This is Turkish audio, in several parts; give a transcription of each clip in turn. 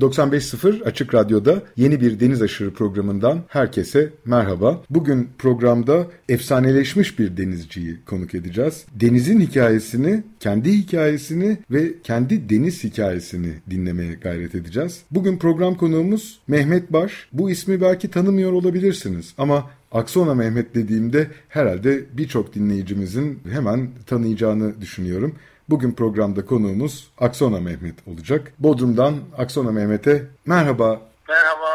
95.0 Açık Radyo'da yeni bir Deniz Aşırı programından herkese merhaba. Bugün programda efsaneleşmiş bir denizciyi konuk edeceğiz. Denizin hikayesini, kendi hikayesini ve kendi deniz hikayesini dinlemeye gayret edeceğiz. Bugün program konuğumuz Mehmet Baş. Bu ismi belki tanımıyor olabilirsiniz ama Aksona Mehmet dediğimde herhalde birçok dinleyicimizin hemen tanıyacağını düşünüyorum. Bugün programda konuğumuz Aksona Mehmet olacak. Bodrum'dan Aksona Mehmet'e merhaba. Merhaba,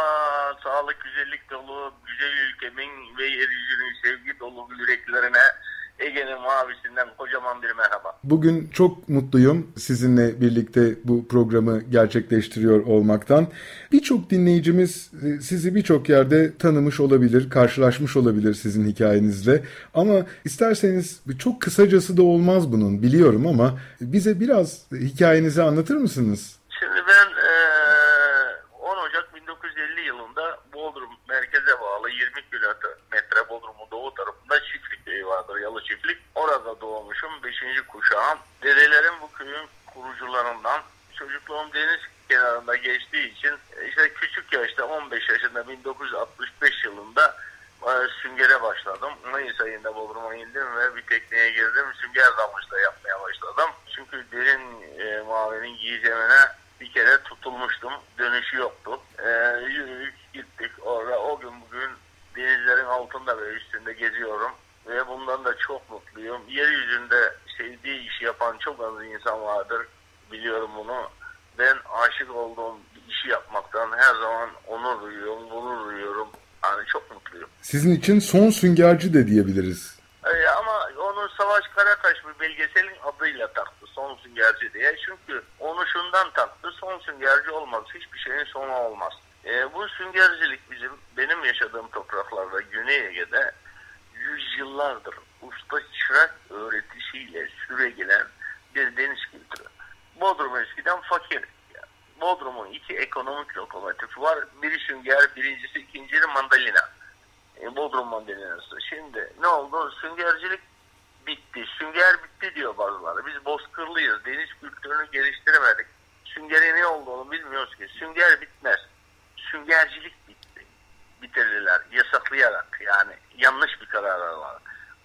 sağlık, güzellik dolu, güzel ülkemin ve yeryüzünün sevgi dolu yüreklerine Ege'nin mavisinden kocaman bir merhaba. Bugün çok mutluyum sizinle birlikte bu programı gerçekleştiriyor olmaktan. Birçok dinleyicimiz e, sizi birçok yerde tanımış olabilir, karşılaşmış olabilir sizin hikayenizle. Ama isterseniz çok kısacası da olmaz bunun biliyorum ama bize biraz hikayenizi anlatır mısınız? Şimdi ben e, 10 Ocak 1950 yılında Bodrum merkeze bağlı 20 kilometre Bodrum'un doğu tarafında köyü vardır, Yalı Çiftlik. Orada doğmuşum, 5. kuşağım. Dedelerim bu köyün kurucularından. Çocukluğum deniz kenarında geçtiği için işte küçük yaşta 15 yaşında 1965 yılında e, süngere başladım. Mayıs ayında Bodrum'a indim ve bir tekneye girdim. Sünger dalmışla yapmaya başladım. Çünkü derin e, mavinin giyicemine bir kere tutulmuştum. Dönüşü yoktu. E, yürüdük gittik orada. O gün bugün denizlerin altında ve üstünde geziyorum. Ve bundan da çok mutluyum. Yeryüzünde sevdiği işi yapan çok az insan vardır. Biliyorum bunu. Ben aşık olduğum işi yapmaktan her zaman onur duyuyorum, gurur duyuyorum. Yani çok mutluyum. Sizin için son süngerci de diyebiliriz. Ee, ama onu Savaş Karataş bir belgeselin adıyla taktı son süngerci diye. Çünkü onu şundan taktı son süngerci olmaz. Hiçbir şeyin sonu olmaz. Ee, bu süngercilik bizim benim yaşadığım topraklarda Güney Ege'de yüzyıllardır usta çırak öğretisiyle süre gelen bir deniz kültürü. Bodrum eskiden fakir. Bodrum'un iki ekonomik lokomotifi var. Biri sünger, birincisi ikincisi mandalina. E, Bodrum mandalinası. Şimdi ne oldu? Süngercilik bitti. Sünger bitti diyor bazıları. Biz bozkırlıyız. Deniz kültürünü geliştiremedik. Süngerin ne olduğunu bilmiyoruz ki. Sünger bitmez. Süngercilik bitti. Bitirdiler. Yasaklayarak yani yanlış bir karar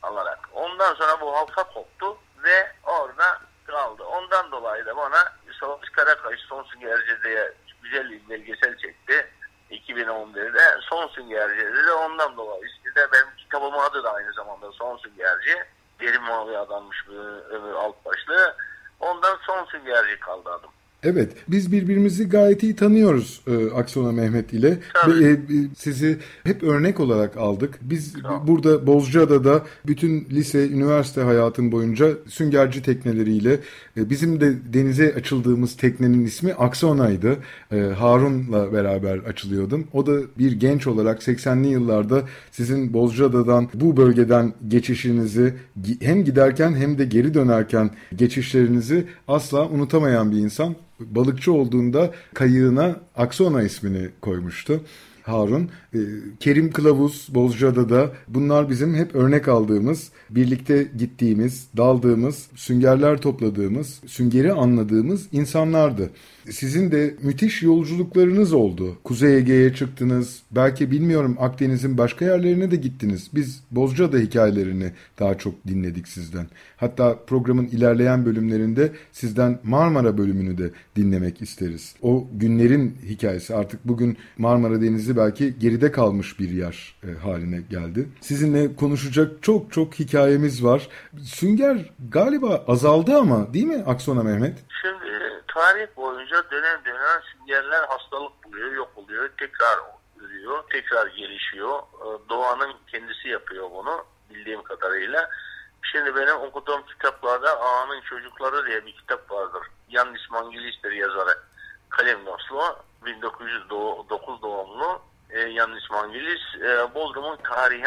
alarak. Ondan sonra bu halka koptu ve orada kaldı. Ondan dolayı da bana Savaş Karakaş Son Süngerci diye güzel bir belgesel çekti. 2011'de Son Süngerci dedi. Ondan dolayı işte benim kitabımın adı da aynı zamanda Son Süngerci. Derin mavi adanmış bir alt başlığı. Ondan Son Süngerci kaldı adım. Evet, biz birbirimizi gayet iyi tanıyoruz e, Aksona Mehmet ile Tabii. ve e, sizi hep örnek olarak aldık. Biz Tamam. burada Bozcaada'da bütün lise, üniversite hayatım boyunca süngerci tekneleriyle e, bizim de denize açıldığımız teknenin ismi Aksona'ydı. E, Harun'la beraber açılıyordum. O da bir genç olarak 80'li yıllarda sizin Bozcaada'dan bu bölgeden geçişinizi hem giderken hem de geri dönerken geçişlerinizi asla unutamayan bir insan balıkçı olduğunda kayığına Aksona ismini koymuştu. Harun. Ee, Kerim Kılavuz Bozcaada'da bunlar bizim hep örnek aldığımız, birlikte gittiğimiz, daldığımız, süngerler topladığımız, süngeri anladığımız insanlardı. Sizin de müthiş yolculuklarınız oldu. Kuzey Ege'ye çıktınız. Belki bilmiyorum Akdeniz'in başka yerlerine de gittiniz. Biz Bozcaada hikayelerini daha çok dinledik sizden. Hatta programın ilerleyen bölümlerinde sizden Marmara bölümünü de dinlemek isteriz. O günlerin hikayesi artık bugün Marmara Denizi belki geride kalmış bir yer e, haline geldi. Sizinle konuşacak çok çok hikayemiz var. Sünger galiba azaldı ama değil mi Aksona Mehmet? Şimdi tarih boyunca dönem dönem süngerler hastalık buluyor, yok oluyor, tekrar ürüyor, tekrar gelişiyor. Ee, Doğanın kendisi yapıyor bunu bildiğim kadarıyla. Şimdi benim okuduğum kitaplarda Ağa'nın Çocukları diye bir kitap vardır. Yannis Mangilis'tir yazarı. Kalemnoslu. 1909 doğumlu e, Yannis Mangilis e, Bodrum'un tarihi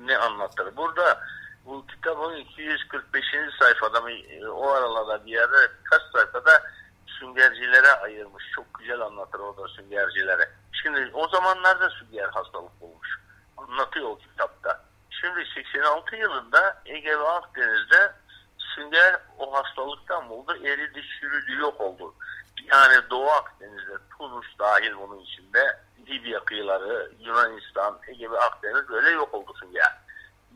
ne anlatır. Burada bu kitabın 245. sayfada mı e, o aralarda bir yerde birkaç sayfada süngercilere ayırmış. Çok güzel anlatır orada süngercilere. Şimdi o zamanlarda sünger hastalık olmuş. Anlatıyor o kitapta. Şimdi 86 yılında Ege ve Akdeniz'de sünger o hastalıktan buldu. Eridi, çürüdü, yok oldu. Yani Doğu Akdeniz'de Tunus dahil bunun içinde Libya kıyıları, Yunanistan, Ege ve Akdeniz böyle yok oldu sünger.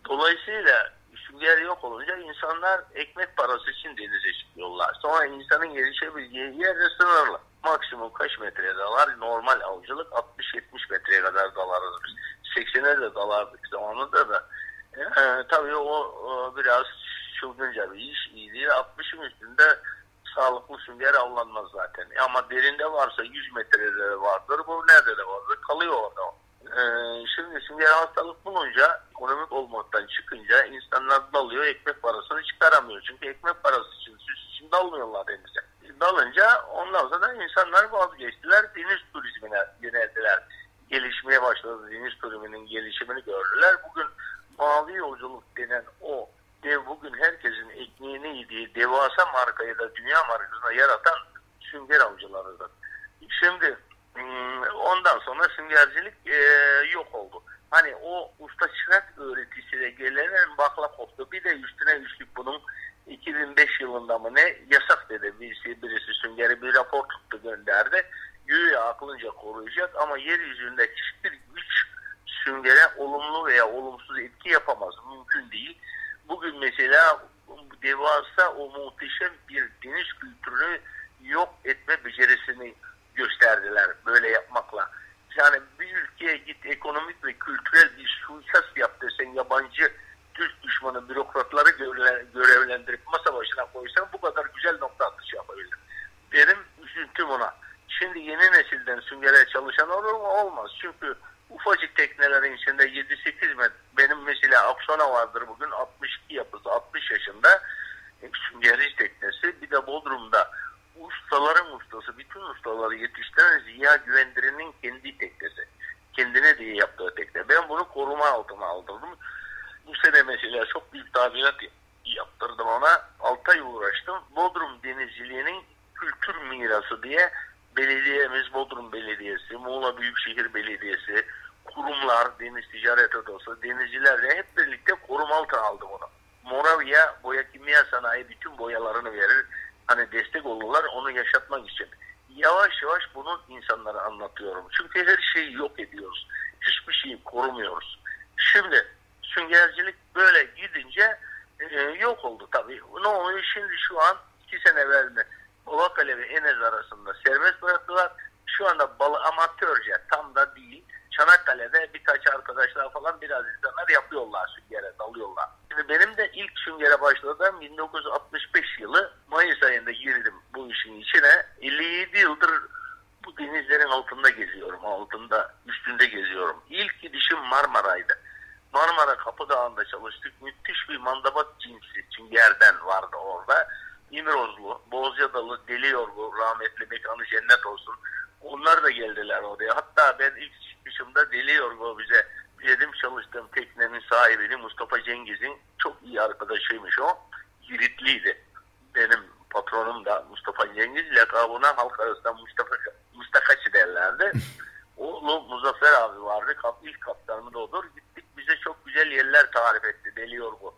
Dolayısıyla sünger yok olunca insanlar ekmek parası için denize çıkıyorlar. Sonra insanın erişebileceği yer de sınırlı. Maksimum kaç metreye dalar? Normal avcılık 60-70 metreye kadar dalarız biz. 80'e de dalardık zamanında da. Ee, tabii o, o biraz çılgınca bir iş. İyi değil. 60'ın üstünde sağlıklı sünger avlanmaz zaten. Ama derinde varsa 100 metrede vardır. Bu nerede de vardır? Kalıyor orada. Ee, şimdi sünger hastalık bulunca ekonomik olmaktan çıkınca insanlar dalıyor ekmek parasını çıkaramıyor. Çünkü ekmek parası için süs için dalmıyorlar denize. Dalınca ondan sonra insanlar vazgeçtiler. Deniz turizmine yöneldiler. Gelişmeye başladı. Deniz turizminin gelişimini gördüler. Bugün mavi yolculuk denen o dev bugün herkesin ekmeğini yediği devasa markayı da dünya markasına yaratan sünger avcılarıdır. Şimdi ondan sonra süngercilik e, yok oldu. Hani o usta çırak öğretisiyle gelen bakla koptu. Bir de üstüne üstlük bunun 2005 yılında mı ne yasak dedi birisi, birisi süngeri bir rapor tuttu gönderdi. Güya aklınca koruyacak ama yeryüzünde hiçbir güç süngere olumlu veya olumsuz etki yapamaz. Mümkün değil. Bugün mesela devasa o muhteşem bir deniz kültürünü yok etme becerisini gösterdiler böyle yapmakla. Yani bir ülkeye git ekonomik ve kültürel bir suikast yap desen yabancı Türk düşmanı bürokratları görevlendirip masa başına koysan bu kadar güzel nokta atışı yapabilir. Benim üzüntüm ona. Şimdi yeni nesilden süngere çalışan olur mu? Olmaz. Çünkü ufacık teknelerin içinde 7-8 metre. Benim mesela Aksona vardır bugün 62 yapısı 60 yaşında süngerici teknesi. Bir de Bodrum'da ustaların ustası, bütün ustaları yetiştiren Ziya Güvendiri'nin kendi teknesi. Kendine diye yaptığı tekne. Ben bunu koruma altına aldırdım. Bu sene mesela çok büyük tadilat yaptırdım ona. 6 ay uğraştım. Bodrum denizciliğinin kültür mirası diye belediyemiz Bodrum Belediyesi, Muğla Büyükşehir Belediyesi, kurumlar, Deniz Ticaret Odası, denizcilerle hep birlikte koruma altına aldım onu. Moravya boya kimya sanayi bütün boyalarını verir. Hani destek olurlar onu yaşatmak için. Yavaş yavaş bunu insanlara anlatıyorum. Çünkü her şeyi yok ediyoruz. Hiçbir şeyi korumuyoruz. Şimdi süngercilik böyle gidince e, yok oldu tabii. Ne oluyor şimdi şu an iki sene evvel mi Ovakale ve Enez arasında serbest bıraktılar. Şu anda balı amatörce tam da değil. Çanakkale'de birkaç arkadaşlar falan biraz insanlar yapıyorlar süngere dalıyorlar. Şimdi benim de ilk süngere başladığım 1965 yılı Mayıs ayında girdim bu işin içine. 57 yıldır bu denizlerin altında geziyorum. Altında, üstünde geziyorum. İlk gidişim Marmara'ydı. Marmara Kapıdağı'nda çalıştık. Müthiş bir mandabat cinsi süngerden vardı orada. İmirozlu, Bozcadalı, Deli Yorgu, rahmetli mekanı cennet olsun. Onlar da geldiler oraya. Hatta ben ilk çıkışımda Deli Yorgu bize dedim çalıştığım teknenin sahibini Mustafa Cengiz'in çok iyi arkadaşıymış o. Giritliydi. Benim patronum da Mustafa Cengiz lakabına halk arasında Mustafa Mustakaçı derlerdi. Oğlu Muzaffer abi vardı. Kap, ilk kaptanımı da odur. Gittik bize çok güzel yerler tarif etti. Deli Yorgu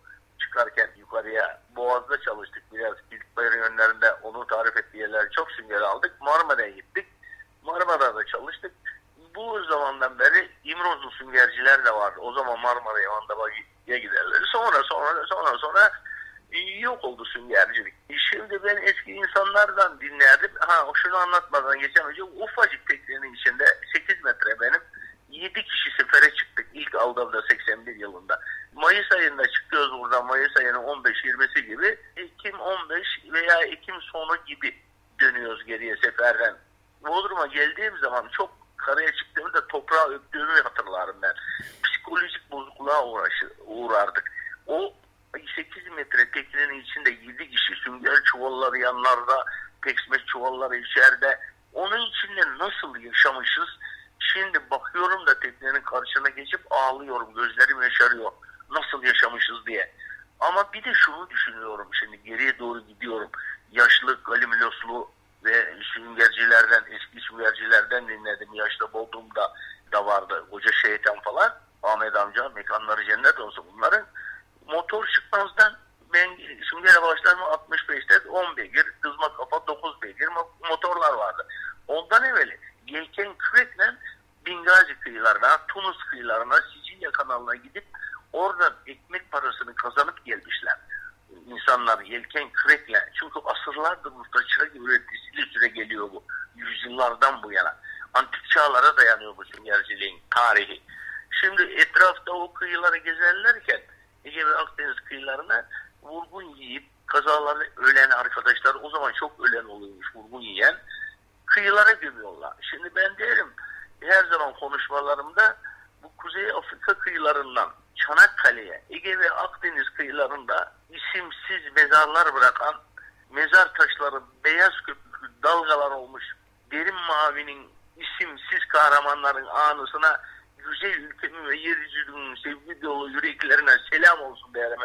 kazalarla ölen arkadaşlar o zaman çok ölen oluyormuş vurgun yiyen kıyılara gömüyorlar. Şimdi ben derim her zaman konuşmalarımda bu Kuzey Afrika kıyılarından Çanakkale'ye, Ege ve Akdeniz kıyılarında isimsiz mezarlar bırakan mezar taşları beyaz köpüklü dalgalar olmuş derin mavinin isimsiz kahramanların anısına güzel ülkemin ve yeryüzünün sevgi dolu yüreklerine selam olsun değerli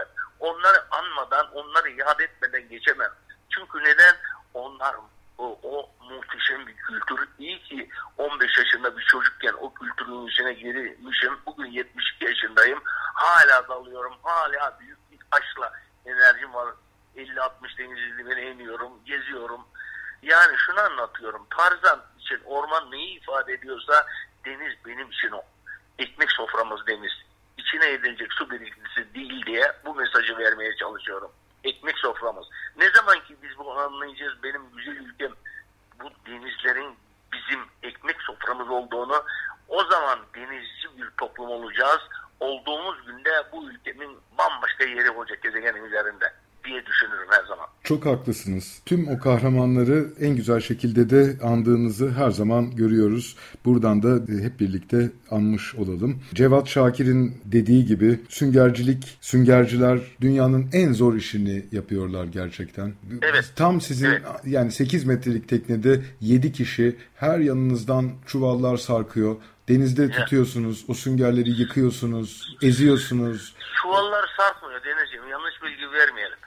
Onları anmadan, onları yad etmeden geçemem. Çünkü neden? Onlar o, o muhteşem bir kültür. İyi ki 15 yaşında bir çocukken o kültürün içine girmişim. Bugün 72 yaşındayım. Hala dalıyorum. Hala büyük bir aşkla enerjim var. 50-60 deniz dibine iniyorum, geziyorum. Yani şunu anlatıyorum. Tarzan için orman neyi ifade ediyorsa deniz benim için o. Ekmek soframız deniz. İçine edilecek su birikintisi değil diye bu mesajı vermeye çalışıyorum. Ekmek soframız. Ne zaman ki biz bunu anlayacağız benim güzel ülkem bu denizlerin bizim ekmek soframız olduğunu o zaman denizci bir toplum olacağız. Olduğumuz günde bu ülkenin bambaşka yeri olacak gezegenin üzerinde diye düşünürüm her zaman. Çok haklısınız. Tüm o kahramanları en güzel şekilde de andığınızı her zaman görüyoruz. Buradan da e, hep birlikte anmış olalım. Cevat Şakir'in dediği gibi süngercilik, süngerciler dünyanın en zor işini yapıyorlar gerçekten. Evet. Tam sizin evet. yani 8 metrelik teknede 7 kişi her yanınızdan çuvallar sarkıyor. Denizde evet. tutuyorsunuz, o süngerleri yıkıyorsunuz, eziyorsunuz. Çuvallar sarkmıyor Denizciğim, yanlış bilgi vermeyelim.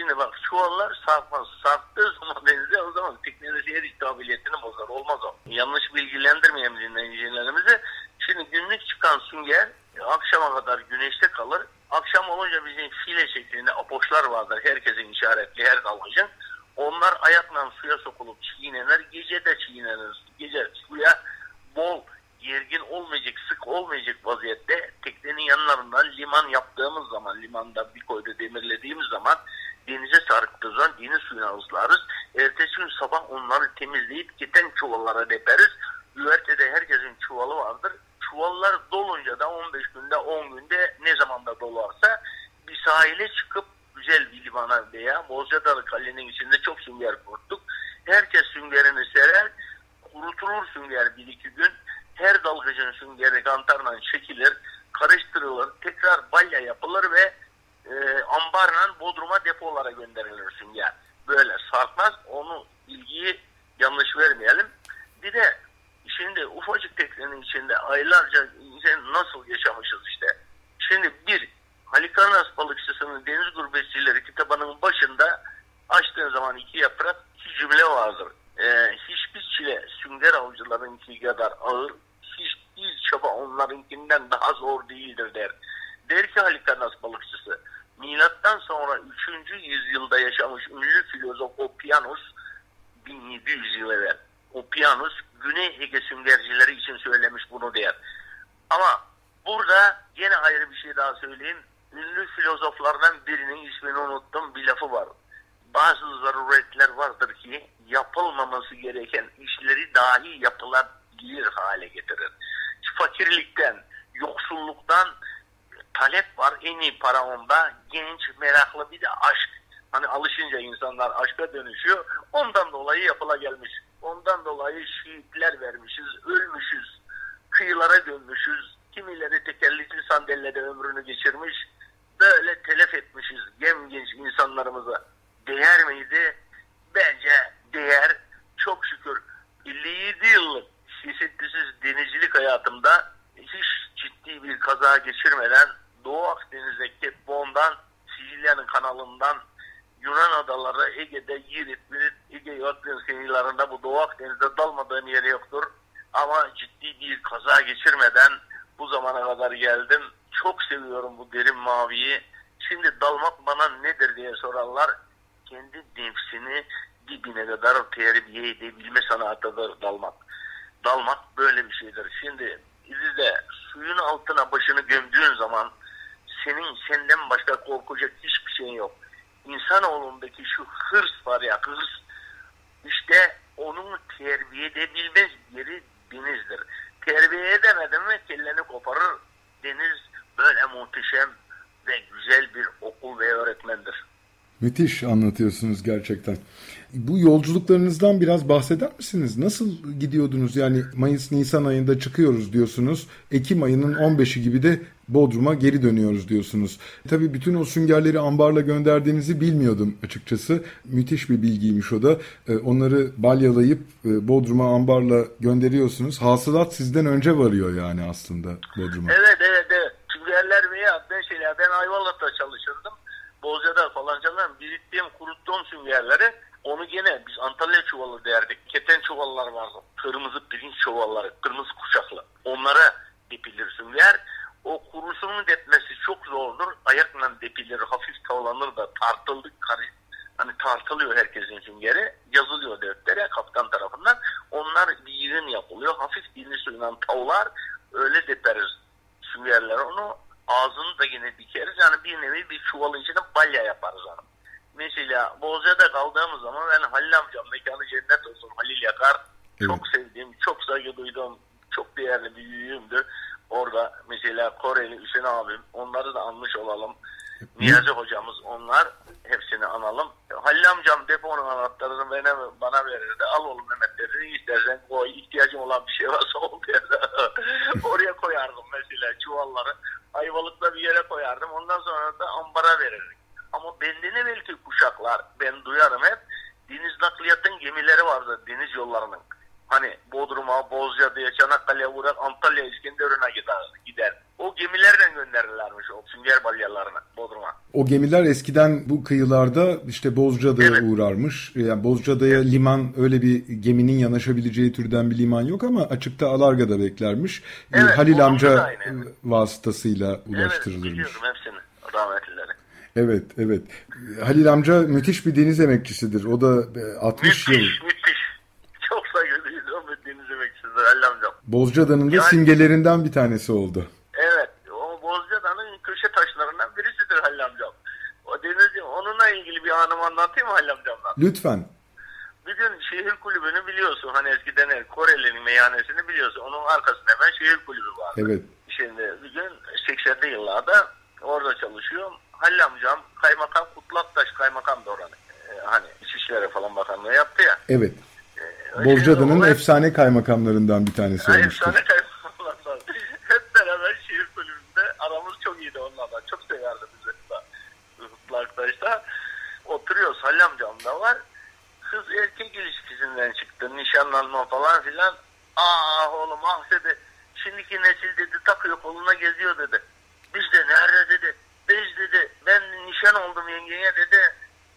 Şimdi bak çuvallar sarkmaz. Sarktığı zaman denize o zaman teknoloji eriş kabiliyetini bozar. Olmaz o. Yanlış bilgilendirmeyelim dinleyicilerimizi. Şimdi günlük çıkan sünger akşama kadar güneşte kalır. Akşam olunca bizim file şeklinde apoşlar vardır. Herkesin işaretli her dalgıcın. Onlar ayakla suya sokulup çiğnenir. Gece de çiğnenir. Gece suya bol gergin olmayacak, sık olmayacak vaziyette teknenin yanlarından liman yaptığımız zaman, limanda bir koyda demirlediğimiz zaman denize sarktığı zaman deniz suyuna ıslarız. Ertesi gün sabah onları temizleyip keten çuvallara deperiz. Üvertede herkesin çuvalı vardır. Çuvallar dolunca da 15 günde 10 günde ne zaman da dolarsa bir sahile çıkıp güzel bir limana veya Bozcaadalı Kale'nin içinde çok sünger kurttuk. Herkes süngerini serer, kurutulur sünger bir iki gün. Her dalgıcın süngeri kantarla çekilir, karıştırılır, tekrar balya yapılır ve e, ambarla Bodrum'a depolara gönderilir sünger. Böyle sarkmaz. Onu bilgiyi yanlış vermeyelim. Bir de şimdi ufacık teknenin içinde aylarca nasıl yaşamışız işte. Şimdi bir Halikarnas balıkçısının deniz gurbetçileri kitabının başında açtığın zaman iki yaprak iki cümle vardır. Ee, hiçbir çile sünger avcılarınki kadar ağır, hiçbir çaba onlarınkinden daha zor değildir der. Der ki Halikarnas balıkçısı, milattan sonra 3. yüzyılda yaşamış ünlü filozof Opianus 1700 yıl evvel Opianus Güney Ege süngercileri için söylemiş bunu der. Ama burada yine ayrı bir şey daha söyleyeyim. Ünlü filozoflardan birinin ismini unuttum bir lafı var. Bazı zaruretler vardır ki yapılmaması gereken işleri dahi yapılabilir hale getirir. Fakirlikten, yoksulluktan, talep var. En iyi para onda. Genç, meraklı bir de aşk. Hani alışınca insanlar aşka dönüşüyor. Ondan dolayı yapıla gelmiş. Ondan dolayı şehitler vermişiz, ölmüşüz, kıyılara dönmüşüz. Kimileri tekerlekli sandalyede ömrünü geçirmiş. Böyle telef etmişiz gem genç insanlarımıza. Değer miydi? Bence değer. Çok şükür 50 57 yıllık kesintisiz denizcilik hayatımda hiç ciddi bir kaza geçirmeden Doğu Akdeniz'de Cape Bon'dan Sicilya'nın kanalından Yunan adaları Ege'de Girit, Girit Ege Akdeniz kıyılarında bu Doğu Akdeniz'de dalmadığım yeri yoktur. Ama ciddi bir kaza geçirmeden bu zamana kadar geldim. Çok seviyorum bu derin maviyi. Şimdi dalmak bana nedir diye sorarlar. Kendi nefsini dibine kadar terbiye edebilme sanatıdır dalmak. Dalmak böyle bir şeydir. Şimdi izle suyun altına başını gömdüğün zaman senin senden başka korkacak hiçbir şeyin yok. İnsanoğlundaki şu hırs var ya hırs işte onun terbiye edebilmez yeri denizdir. Terbiye edemedin mi kelleni koparır. Deniz böyle muhteşem ve güzel bir okul ve öğretmendir. Müthiş anlatıyorsunuz gerçekten. Bu yolculuklarınızdan biraz bahseder misiniz? Nasıl gidiyordunuz? Yani Mayıs-Nisan ayında çıkıyoruz diyorsunuz. Ekim ayının 15'i gibi de Bodrum'a geri dönüyoruz diyorsunuz. Tabii bütün o süngerleri ambarla gönderdiğinizi bilmiyordum açıkçası. Müthiş bir bilgiymiş o da. Ee, onları balyalayıp e, Bodrum'a ambarla gönderiyorsunuz. Hasılat sizden önce varıyor yani aslında Bodrum'a. Evet evet evet. Süngerler veya ben şeyler ben Ayvalık'ta çalışırdım. Bozca'da falancadan biriktiğim kuruttuğum süngerleri onu gene biz Antalya çuvalı derdik. Keten çuvallar vardı. Kırmızı pirinç çuvalları, kırmızı kuşaklı. Onlara depilir sünger. O kurusunun depmesi çok zordur. Ayakla depilir, hafif tavlanır da tartıldık hani tartılıyor herkesin süngeri. Yazılıyor deftere kaptan tarafından. Onlar bir yığın yapılıyor. Hafif dilli suyla tavlar. Öyle deperiz süngerler onu. Ağzını da yine dikeriz. Yani bir nevi bir çuvalın içine balya yaparız onu. Mesela Bozca'da kaldığımız zaman ben Halil amcam mekanı cennet olsun Halil Yakar. Evet. Çok sevdiğim, çok saygı duyduğum, çok değerli bir büyüğümdü. Orada mesela Koreli Hüseyin abim onları da anmış olalım. Niyazi hocamız onlar hepsini analım. Halil amcam deponun anahtarını bana, bana verirdi. Al oğlum Mehmet dedi. İstersen koy. ihtiyacım olan bir şey varsa derdi. Oraya koyardım mesela çuvalları. Ayvalıkla bir yere koyardım. Ondan sonra da ambara verirdik. Ama benden evvelki kuşaklar ben duyarım hep deniz nakliyatın gemileri vardı deniz yollarının. Hani Bodrum'a, Bozcaada'ya, Çanakkale'ye uğrar, Antalya, İskenderun'a gider, gider. O gemilerle gönderirlermiş o sünger balyalarını Bodrum'a. O gemiler eskiden bu kıyılarda işte Bozcaada'ya evet. uğrarmış. Yani Bozcaada'ya evet. liman öyle bir geminin yanaşabileceği türden bir liman yok ama açıkta Alarga'da beklermiş. Evet, Halil amca vasıtasıyla ulaştırılırmış. Evet biliyorum hepsini rahmetlileri. Evet, evet. Halil amca müthiş bir deniz emekçisidir. O da 60 müthiş, yıl. Müthiş, müthiş. Çok saygı bir deniz emekçisidir Halil amcam. Bozcaada'nın da yani, simgelerinden bir tanesi oldu. Evet, o Bozcaada'nın köşe taşlarından birisidir Halil amcam. O deniz, onunla ilgili bir anımı anlatayım mı Halil amcamdan? Lütfen. Bir gün şehir kulübünü biliyorsun. Hani eskiden Koreli'nin meyhanesini biliyorsun. Onun arkasında hemen şehir kulübü vardı. Evet. Şimdi bir gün 80'li yıllarda orada çalışıyorum Halil amcam kaymakam Kutlaktaş kaymakam da oranı. Ee, hani İçişleri falan bakanlığı yaptı ya. Evet. Ee, Bozcaada'nın efsane kaymakamlarından bir tanesi olmuştu. Efsane kaymakamlarından. Hep beraber şehir kulübünde aramız çok iyiydi onlarla. Çok severdi bizi. Kutlaktaş'ta. Oturuyoruz Halil amcam da var. Kız erkek ilişkisinden çıktı. Nişanlanma falan filan. Ah oğlum ah dedi. Şimdiki nesil dedi takıyor koluna geziyor dedi. Biz de nerede dedi biz dedi ben nişan oldum yengeye dedi.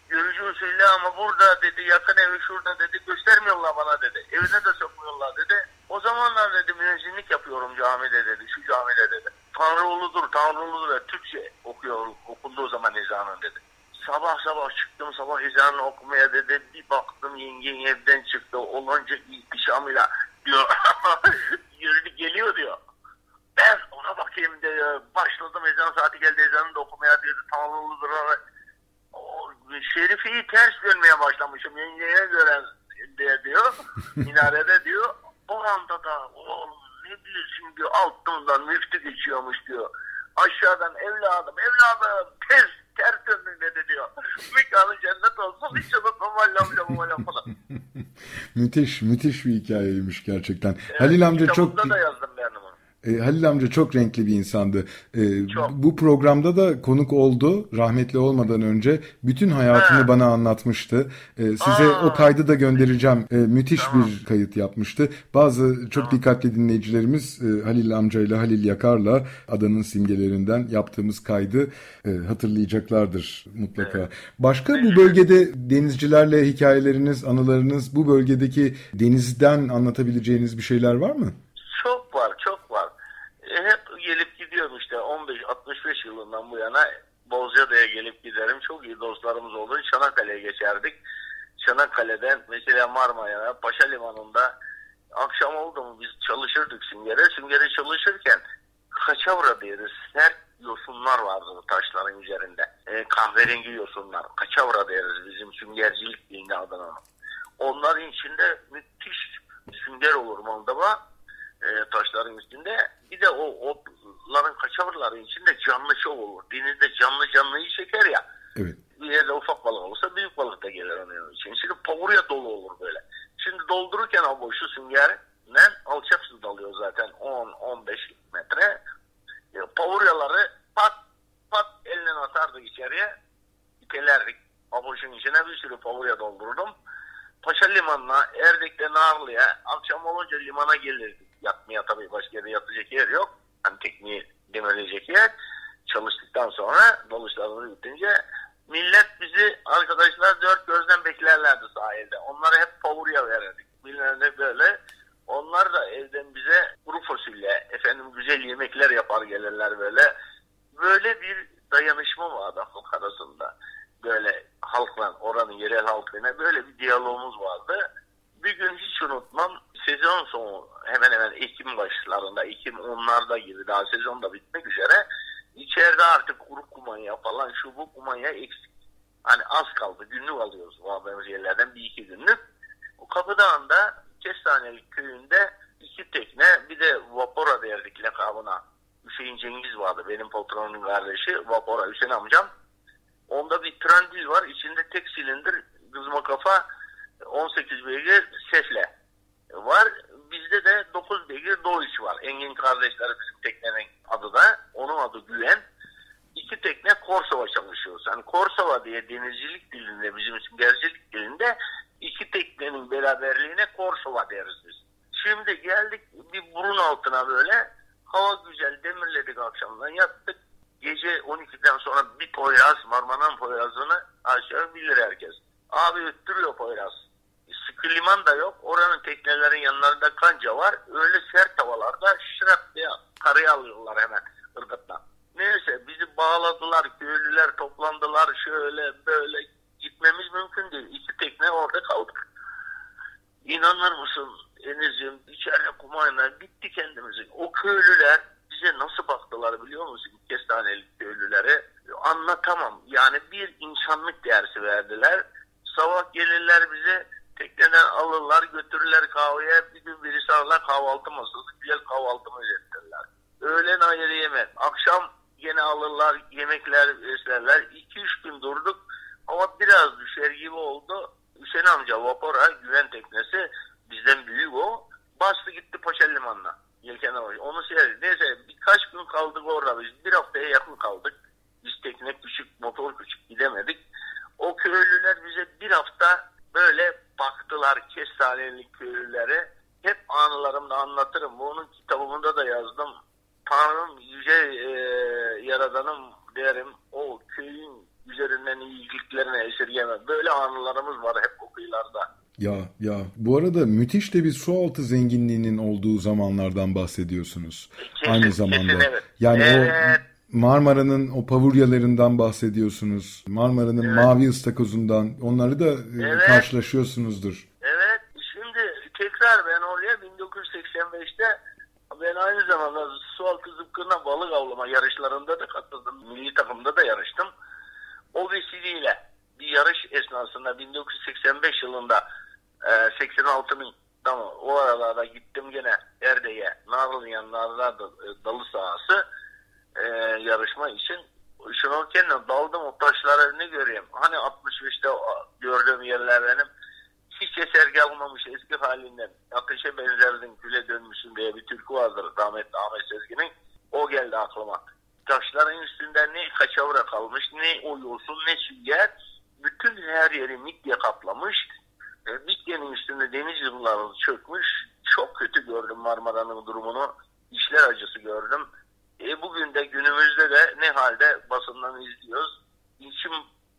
Görücü usulü ama burada dedi yakın evi şurada dedi göstermiyorlar bana dedi. Evine de sokmuyorlar dedi. O zamanlar dedi müezzinlik yapıyorum camide dedi şu camide dedi. Tanrı uludur Tanrı uludur Türkçe okuyor okundu o zaman ezanın dedi. Sabah sabah çıktım sabah ezanını okumaya dedi. Bir baktım yengen evden çıktı olunca ihtişamıyla diyor yürüdü geliyor diyor. Ben ona bakayım diye başladım ezan saati geldi ezanı da okumaya diyordu tanrılıdır o şerifiyi ters görmeye başlamışım. Yengeye göre diye diyor minarede diyor o anda da oğlum ne bilirsin diyor altından müftü geçiyormuş diyor. Aşağıdan evladım evladım ters ters döndün dedi diyor. Mekanı cennet olsun hiç unutmam Halil amcam falan. Müthiş müthiş bir hikayeymiş gerçekten. Evet, Halil amca çok da onu E, Halil amca çok renkli bir insandı. E, Çok. Bu programda da konuk oldu rahmetli olmadan önce. Bütün hayatını Ha. bana anlatmıştı. E, size Aa. o kaydı da göndereceğim. E, müthiş bir kayıt yapmıştı. Bazı çok dikkatli dinleyicilerimiz e, Halil amca ile Halil Yakar'la adanın simgelerinden yaptığımız kaydı e, hatırlayacaklardır mutlaka. Başka bu bölgede denizcilerle hikayeleriniz, anılarınız, bu bölgedeki denizden anlatabileceğiniz bir şeyler var mı? Çok var, çok var. E, hep gelip gidiyorum işte 15-65 yılından bu yana Bozcaada'ya gelip giderim. Çok iyi dostlarımız oldu. Çanakkale'ye geçerdik. Çanakkale'den mesela Marmara'ya, Paşa Limanı'nda akşam oldu mu biz çalışırdık Sünger'e. Sünger'e çalışırken kaçavra deriz. Sert yosunlar vardı bu taşların üzerinde. E, kahverengi yosunlar. Kaçavra deriz bizim süngercilik dilinde adına. Onların içinde müthiş sünger olur Moldova e, taşların üstünde. Bir de o otların kaçavraların içinde canlı şov olur. Denizde canlı canlıyı çeker ya. Evet. Bir yerde ufak balık olsa büyük balık da gelir onun için. Şimdi pavurya dolu olur böyle. Şimdi doldururken o boşu süngerden alçak su dalıyor zaten 10-15 metre. E, pavuryaları pat pat eline atardık içeriye. İtelerdik. Aboşun içine bir sürü pavurya doldurdum. Paşa Limanı'na, Erdek'te Narlı'ya akşam olunca limana gelirdik. Yatmaya tabii başka yerde yatacak yer yok. Hani tekniği demirilecek yer. Çalıştıktan sonra dalışlarımız bitince millet bizi arkadaşlar dört gözden beklerlerdi sahilde. Onlara hep pavurya verirdik. Millet böyle. Onlar da evden bize kuru fasulye, efendim güzel yemekler yapar gelirler böyle. Böyle bir dayanışma vardı halk arasında. Böyle halkla, oranın yerel halkıyla böyle bir diyalogumuz vardı. Bir gün hiç unutmam sezon sonu hemen hemen Ekim başlarında, Ekim onlarda gibi daha sezon da bitmek üzere. İçeride artık kuru kumanya falan şu bu kumanya eksik. Hani az kaldı günlük alıyoruz bu yerlerden bir iki günlük. O Kapıdağ'ında Kestanelik köyünde iki tekne bir de Vapora derdik lakabına. Hüseyin Cengiz vardı benim patronun kardeşi Vapora Hüseyin amcam. Onda bir trendil var içinde tek silindir kızma kafa 18 beygir sesle var. Bizde de 9 beygir Doğuş var. Engin kardeşleri bizim teknenin adı da. Onun adı Güven. İki tekne Korsova çalışıyoruz. Yani Korsova diye denizcilik dilinde bizim için gerçeklik dilinde iki teknenin beraberliğine Korsova deriz biz. Şimdi geldik bir burun altına böyle. Hava güzel demirledik akşamdan yattık. Gece 12'den sonra bir Poyraz, Marmaran Poyraz'ını aşağı bilir herkes. Abi öttürüyor Poyraz. Sıkı liman da yok. Oranın teknelerin yanlarında kanca var. Öyle sert havalarda şırak diye karaya alıyorlar hemen ırgattan. Neyse bizi bağladılar. Köylüler toplandılar. Şöyle böyle gitmemiz mümkün değil. İki tekne orada kaldık. İnanır mısın Eniz'ciğim içeride kumayla bitti kendimizi. O köylüler bize nasıl baktılar biliyor musun? Kestanelik köylülere. Anlatamam. Yani bir insanlık dersi verdiler. Sabah gelirler bize tekneden alırlar götürürler kahveye. Bir gün birisi alırlar kahvaltı masası. Güzel kahvaltımızı ettirirler. Öğlen ayrı yemek. Akşam yine alırlar yemekler beslerler. 2-3 gün durduk. Ama biraz düşer gibi oldu. Hüseyin amca vapora güven teknesi bizden büyük o. Bastı gitti Paşa Limanı'na. Yelken var. Onu seyredik. Neyse birkaç gün kaldık orada biz. Bir haftaya yakın kaldık. Biz tekne küçük, motor küçük gidemedik. O köylüler bize bir hafta böyle baktılar kestanelik köylülere. Hep anılarımda anlatırım. Bunun kitabımda da yazdım. Tanrım yüce e, yaradanım derim. O köyün üzerinden iyiliklerine esirgemem. Böyle anılarımız var hep o kıyılarda. Ya ya bu arada müthiş de bir sualtı zenginliğinin olduğu zamanlardan bahsediyorsunuz. Kesin, Aynı zamanda. kesin, evet. Yani Evet. o Marmara'nın o pavuryalarından bahsediyorsunuz. Marmara'nın Evet. mavi ıstakozundan onları da e, Evet. karşılaşıyorsunuzdur. Evet şimdi tekrar ben oraya 1985'te ben aynı zamanda sualtı zıpkına balık avlama yarışlarında da katıldım. Milli takımda da yarıştım. O vesileyle bir yarış esnasında 1985 yılında e, 86'nın tamam o aralarda gittim gene Erde'ye Narlı'nın yanlarında da, e, dalı sahası e, yarışma için şnorkelle daldım o taşları ne göreyim. Hani 65'te o- gördüğüm yerler hiç esergi almamış eski halinden ateşe benzerdin küle dönmüşsün diye bir türkü vardır rahmetli Ahmet Sezgin'in. O geldi aklıma. Taşların üstünde ne kaçavra kalmış, ne o ne sünger. Bütün her yeri midye kaplamış. E, midyenin üstünde deniz yılları çökmüş. Çok kötü gördüm Marmara'nın durumunu. İşler acısı gördüm. E, bugün de günümüzde de ne halde basından izliyoruz. İçim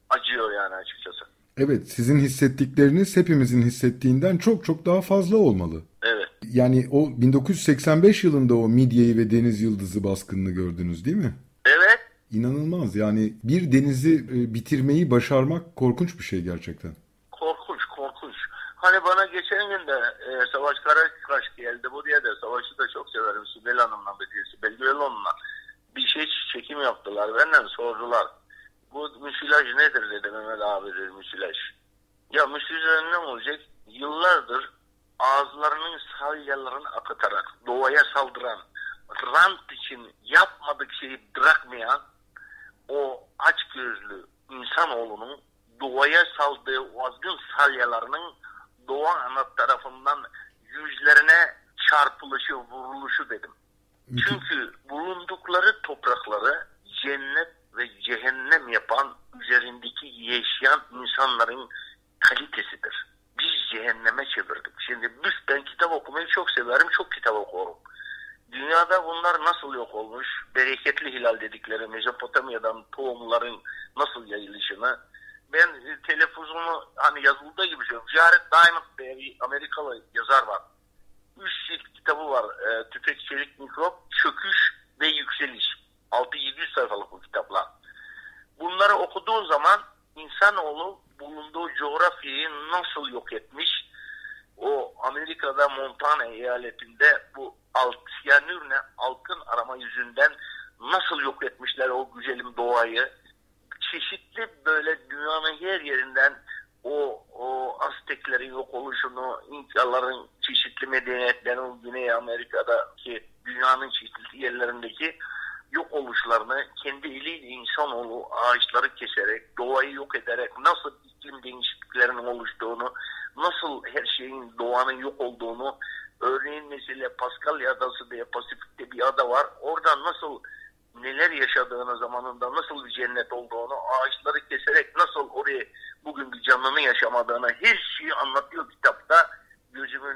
acıyor yani açıkçası. Evet, sizin hissettikleriniz hepimizin hissettiğinden çok çok daha fazla olmalı. Evet. Yani o 1985 yılında o midyeyi ve deniz yıldızı baskınını gördünüz değil mi? Evet. İnanılmaz. Yani bir denizi e, bitirmeyi başarmak korkunç bir şey gerçekten. Hani bana geçen gün de e, Savaş Karakaş geldi buraya da Savaş'ı da çok severim. Sibel Hanım'la bir Sibel Güveloğlu'na bir şey çekim yaptılar. Benden sordular. Bu müsilaj nedir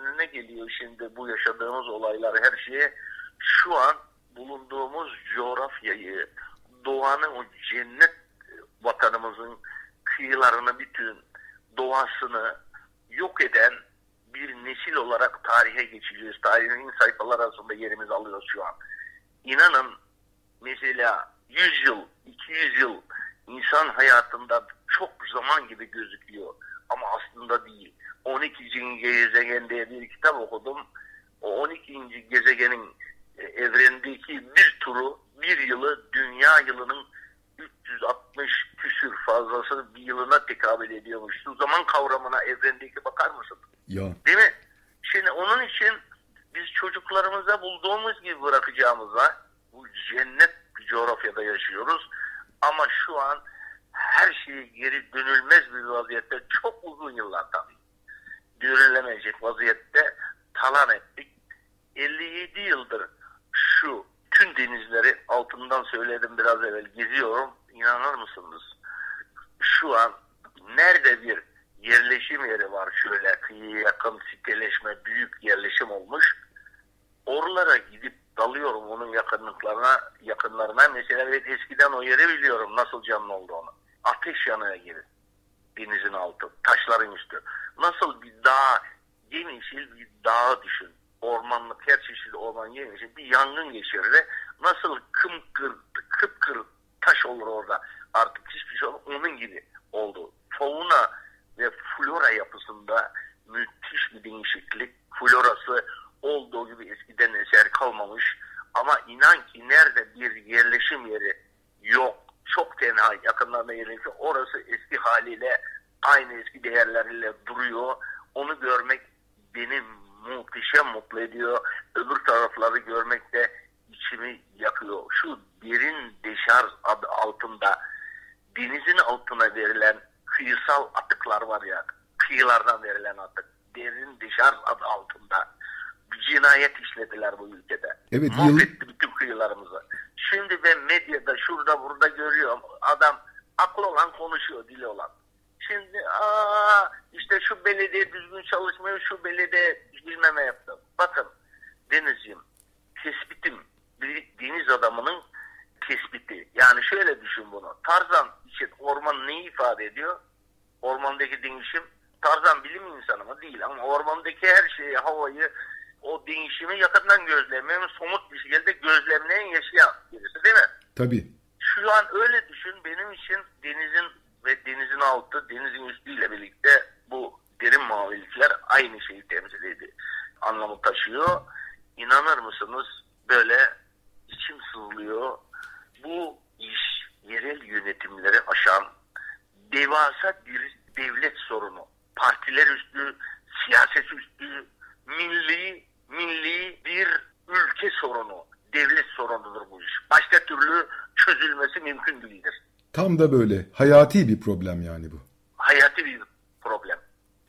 önüne geliyor şimdi bu yaşadığımız olaylar her şeye. Şu an bulunduğumuz coğrafyayı, doğanın o cennet vatanımızın kıyılarını bütün doğasını yok eden bir nesil olarak tarihe geçeceğiz. Tarihin sayfalar arasında yerimizi alıyoruz şu an. İnanın mesela 100 yıl, 200 yıl insan hayatında çok zaman gibi gözüküyor. Ama aslında değil. 12. gezegen diye bir kitap okudum. O 12. gezegenin evrendeki bir turu, bir yılı dünya yılının 360 küsür fazlası bir yılına tekabül ediyormuş. Şu zaman kavramına evrendeki bakar mısın? Ya. Değil mi? Şimdi onun için biz çocuklarımıza bulduğumuz gibi bırakacağımıza bu cennet coğrafyada yaşıyoruz. Ama şu an her şeyi geri dönülmez bir vaziyette çok uzun yıllar tabii dönülemeyecek vaziyette talan ettik. 57 yıldır şu tüm denizleri altından söyledim biraz evvel geziyorum. İnanır mısınız? Şu an nerede bir yerleşim yeri var şöyle kıyıya yakın siteleşme büyük yerleşim olmuş. Oralara gidip dalıyorum onun yakınlıklarına yakınlarına. Mesela evet eskiden o yeri biliyorum nasıl canlı olduğunu. Ateş yanığı gibi denizin altı, taşların üstü. Nasıl bir dağ, yemyeşil bir dağı düşün. Ormanlık, her çeşitli orman yemyeşil bir yangın geçirir. Nasıl kımkır, kıpkır taş olur orada. Artık hiçbir şey olmaz. Onun gibi oldu. Fauna ve flora yapısında müthiş bir değişiklik. Florası olduğu gibi eskiden eser kalmamış. Ama inan ki nerede bir yerleşim yeri yok. Çok tenha yakınlarında yerleşim. Orası eski haliyle aynı eski değerleriyle duruyor. Onu görmek beni muhteşem mutlu ediyor. Öbür tarafları görmek de içimi yakıyor. Şu derin deşarj adı altında denizin altına verilen kıyısal atıklar var ya kıyılardan verilen adı. Derin deşarj adı altında bir cinayet işlediler bu ülkede. Evet, Mahvetti bütün kıyılarımızı. Şimdi ben medyada şurada burada görüyorum. Adam aklı olan konuşuyor dili olan. Şimdi aa işte şu belediye düzgün çalışmıyor, şu belediye bilmeme yaptı. Bakın Denizciğim, tespitim bir deniz adamının tespiti. Yani şöyle düşün bunu. Tarzan için orman neyi ifade ediyor? Ormandaki değişim. Tarzan bilim insanı mı? Değil ama ormandaki her şeyi, havayı, o değişimi yakından gözlemeyen, somut bir şekilde gözlemleyen yaşayan birisi değil mi? Tabii. Şu an öyle düşün. Benim için denizin ve denizin altı, denizin üstüyle birlikte bu derin mavilikler aynı şeyi temsil ediyor. Anlamı taşıyor. İnanır mısınız böyle içim sızlıyor. Bu iş yerel yönetimleri aşan devasa bir devlet sorunu. Partiler üstü, siyaset üstü, milli milli bir ülke sorunu, devlet sorunudur bu iş. Başka türlü çözülmesi mümkün değildir. Tam da böyle. Hayati bir problem yani bu. Hayati bir problem.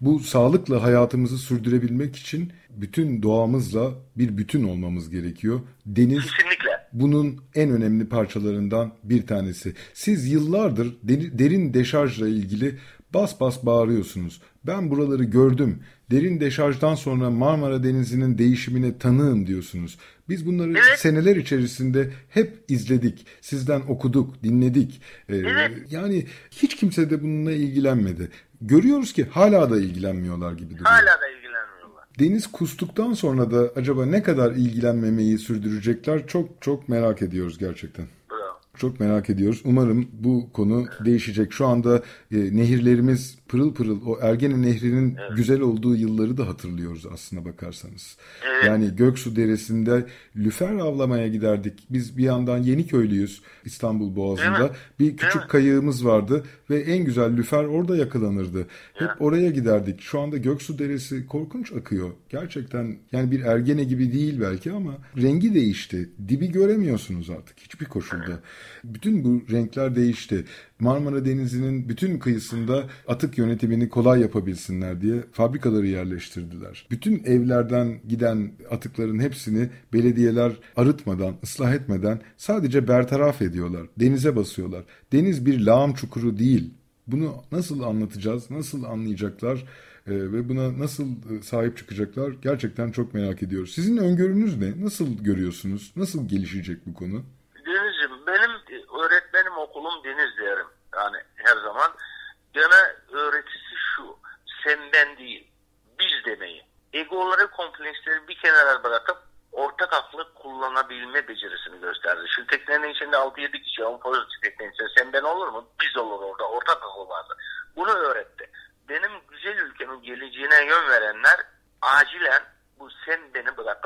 Bu sağlıkla hayatımızı sürdürebilmek için bütün doğamızla bir bütün olmamız gerekiyor. Deniz Kesinlikle. bunun en önemli parçalarından bir tanesi. Siz yıllardır derin deşarjla ilgili bas bas bağırıyorsunuz. Ben buraları gördüm. Derin deşarjdan sonra Marmara Denizi'nin değişimine tanığım diyorsunuz. Biz bunları Evet. seneler içerisinde hep izledik. Sizden okuduk, dinledik. Ee, Evet. Yani hiç kimse de bununla ilgilenmedi. Görüyoruz ki hala da ilgilenmiyorlar gibi duruyor. Hala da ilgilenmiyorlar. Deniz kustuktan sonra da acaba ne kadar ilgilenmemeyi sürdürecekler çok çok merak ediyoruz gerçekten. Çok merak ediyoruz. Umarım bu konu değişecek. Şu anda e, nehirlerimiz pırıl pırıl o Ergene Nehri'nin güzel olduğu yılları da hatırlıyoruz aslına bakarsanız. Evet. Yani Göksu Deresi'nde lüfer avlamaya giderdik. Biz bir yandan Yeniköylüyüz İstanbul Boğazı'nda. Bir küçük kayığımız vardı ve en güzel lüfer orada yakalanırdı. Hep oraya giderdik. Şu anda Göksu Deresi korkunç akıyor. Gerçekten yani bir Ergene gibi değil belki ama rengi değişti. Dibi göremiyorsunuz artık hiçbir koşulda. Bütün bu renkler değişti. Marmara Denizi'nin bütün kıyısında atık yönetimini kolay yapabilsinler diye fabrikaları yerleştirdiler. Bütün evlerden giden atıkların hepsini belediyeler arıtmadan, ıslah etmeden sadece bertaraf ediyorlar. Denize basıyorlar. Deniz bir lağım çukuru değil. Bunu nasıl anlatacağız, nasıl anlayacaklar e, ve buna nasıl e, sahip çıkacaklar gerçekten çok merak ediyoruz. Sizin öngörünüz ne? Nasıl görüyorsunuz? Nasıl gelişecek bu konu? Deniz'im benim e, öğretmenim okulum Deniz her zaman. Gene öğretisi şu. Sen ben değil. Biz demeyi. Egoları kompleksleri bir kenara bırakıp ortak aklı kullanabilme becerisini gösterdi. Şu teknenin içinde 6-7 kişi on pozitif teknenin içinde sen ben olur mu? Biz olur orada. Ortak akıl vardı. Bunu öğretti. Benim güzel ülkemin geleceğine yön verenler acilen bu sen beni bırakıp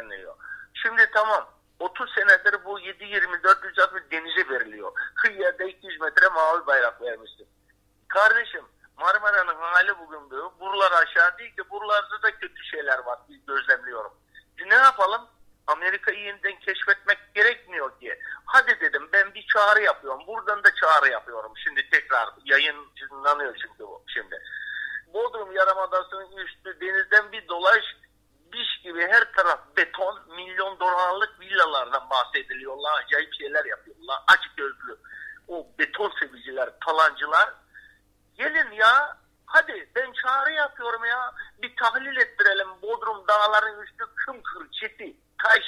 yönleniyor. Şimdi tamam 30 senedir bu 7-24 denize veriliyor. Kıyıda 200 metre mavi bayrak vermiştim. Kardeşim Marmara'nın hali bugün bu. Buralar aşağı değil ki buralarda da kötü şeyler var. Biz gözlemliyorum. E ne yapalım? Amerika'yı yeniden keşfetmek gerekmiyor ki. Hadi dedim ben bir çağrı yapıyorum. Buradan da çağrı yapıyorum. Şimdi tekrar yayınlanıyor çünkü bu şimdi. Bodrum Yarımadası'nın üstü denizden bir dolaş diş gibi her taraf beton milyon dolarlık villalardan bahsediliyorlar. Acayip şeyler yapıyorlar. Aç gözlü o beton seviciler, talancılar Gelin ya hadi ben çağrı yapıyorum ya. Bir tahlil ettirelim. Bodrum dağların üstü kımkır, çiti, taş.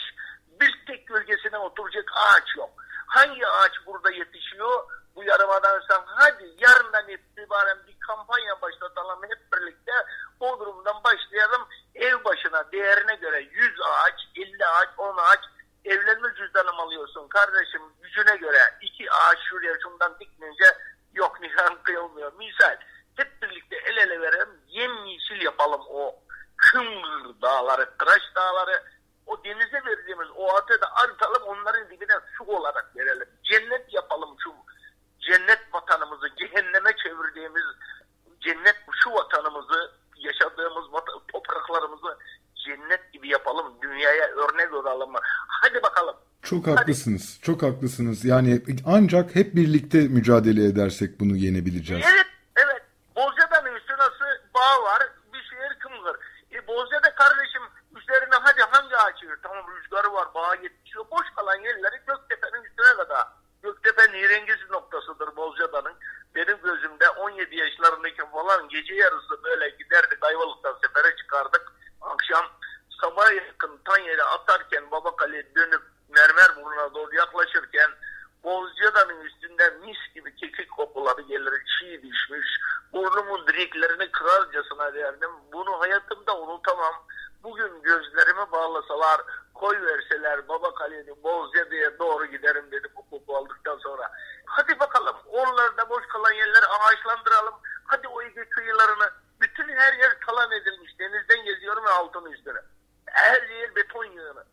Bir tek gölgesine oturacak ağaç yok. Hangi ağaç burada yetişiyor? Bu yarımadan sen hadi yarından itibaren bir kampanya başlatalım hep birlikte. Bodrum'dan başlayalım. Ev başına değerine göre 100 ağaç, 50 ağaç, 10 ağaç evlenme cüzdanım alıyorsun kardeşim gücüne göre iki ağaç şuraya şundan dikmeyince yok nişan kıyılmıyor. Misal hep birlikte el ele verelim yemyeşil yapalım o kımır dağları, tıraş dağları o denize verdiğimiz o atı da arıtalım onların dibine su olarak verelim. Cennet yapalım şu cennet vatanımızı cehenneme çevirdiğimiz cennet şu vatanımızı yaşadığımız topraklarımızı cennet gibi yapalım. Dünyaya örnek olalım. Hadi bakalım. Çok haklısınız. Hadi. Çok haklısınız. Yani ancak hep birlikte mücadele edersek bunu yenebileceğiz. Evet, evet. Bozcaada'nın üstünası bağ var. Bir şehir kımgır. E, Bozcaada kardeşim üzerine hadi hangi ağaç yürür? Tamam rüzgarı var, bağa yetişiyor. Boş kalan yerleri Göktepe'nin üstüne kadar. Göktepe nirengiz noktasıdır Bozcaada'nın. Benim gözümde 17 yaşlarındaki falan gece yarısı böyle giderdik Ayvalık'tan sefere çıkardık. Akşam sabah yakın Tanyeli atarken Babakale dönüp mermer burnuna doğru yaklaşırken Bozcaada'nın üstünden mis gibi kekik kokuları gelir, çiğ düşmüş. Burnumun direklerini kırarcasına derdim. Bunu hayatımda unutamam. Bugün gözlerimi bağlasalar, koy verseler Baba Kale'nin Bozcaada'ya doğru giderim dedi bu koku aldıktan sonra. Hadi bakalım oralarda boş kalan yerleri ağaçlandıralım. Hadi o Ege kıyılarını bütün her yer talan edilmiş. Denizden geziyorum ve altın üstüne. Her yer beton yığını.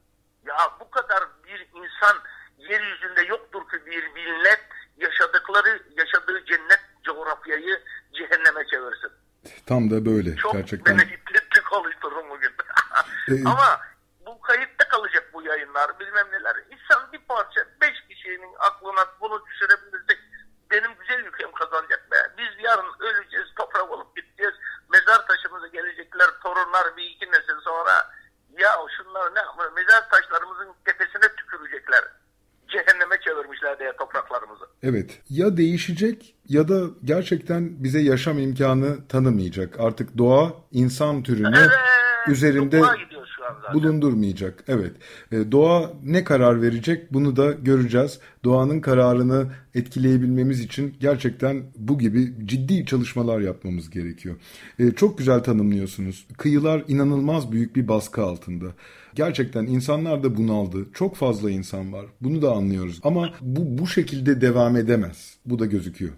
Ya bu kadar bir insan yeryüzünde yoktur ki bir millet yaşadıkları, yaşadığı cennet coğrafyayı cehenneme çevirsin. Böyle Çok gerçekten. beni ipletlik konuşturum bugün. Ee, Ama bu kayıtta kalacak bu yayınlar bilmem neler. İnsan bir parça beş kişinin aklına bunu düşürebilirsek benim güzel ülkem kazanacak be. Biz yarın öleceğiz, toprak olup gideceğiz. Mezar taşımıza gelecekler torunlar bir iki nesil sonra ya şunlar ne yapıyor? Mezar taşlarımızın tepesine tükürecekler. Cehenneme çevirmişler diye topraklarımızı. Evet. Ya değişecek ya da gerçekten bize yaşam imkanı tanımayacak. Artık doğa insan türünü Evet, üzerinde bulundurmayacak. Evet. E, Doğa ne karar verecek bunu da göreceğiz. Doğanın kararını etkileyebilmemiz için gerçekten bu gibi ciddi çalışmalar yapmamız gerekiyor. E, Çok güzel tanımlıyorsunuz. Kıyılar inanılmaz büyük bir baskı altında. Gerçekten insanlar da bunaldı. Çok fazla insan var. Bunu da anlıyoruz. Ama bu bu şekilde devam edemez. Bu da gözüküyor.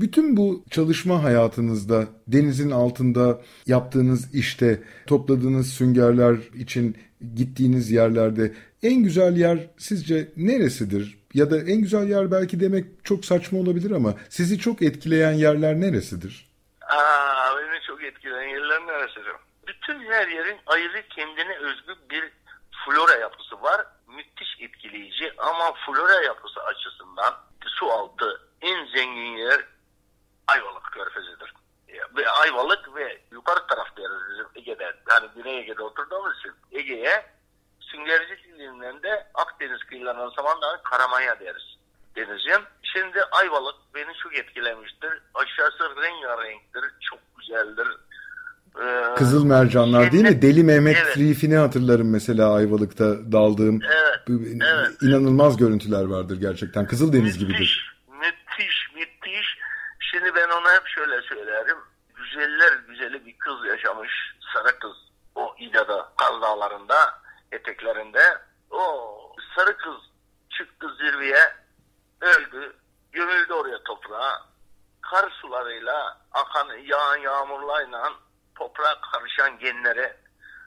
Bütün bu çalışma hayatınızda denizin altında yaptığınız işte topladığınız süngerler için gittiğiniz yerlerde en güzel yer sizce neresidir? Ya da en güzel yer belki demek çok saçma olabilir ama sizi çok etkileyen yerler neresidir? Aa, beni çok etkileyen yerler neresi? Bütün her yerin ayrı kendine özgü bir flora yapısı var. Müthiş etkileyici ama flora yapısı açısından su altı en zengin yer Ayvalık Körfezi'dir. Ve Ayvalık ve yukarı taraf deriz bizim Ege'de. Yani Güney Ege'de oturduğumuz için Ege'ye Süngerci dilinden de Akdeniz kıyılarının Samandağ'ın Karamanya deriz denizin. Şimdi Ayvalık beni çok etkilemiştir. Aşağısı rengarenktir, çok güzeldir. Ee, Kızıl mercanlar değil mi? Deli Mehmet Evet. Reef'ini hatırlarım mesela Ayvalık'ta daldığım. Evet, evet. İnanılmaz görüntüler vardır gerçekten. Kızıldeniz gibidir. Şimdi ben ona hep şöyle söylerim. Güzeller güzeli bir kız yaşamış. Sarı kız. O İda'da, Kaz Dağları'nda, eteklerinde. O sarı kız çıktı zirveye. Öldü. Gömüldü oraya toprağa. Kar sularıyla, akan yağan yağmurlarla toprağa karışan genlere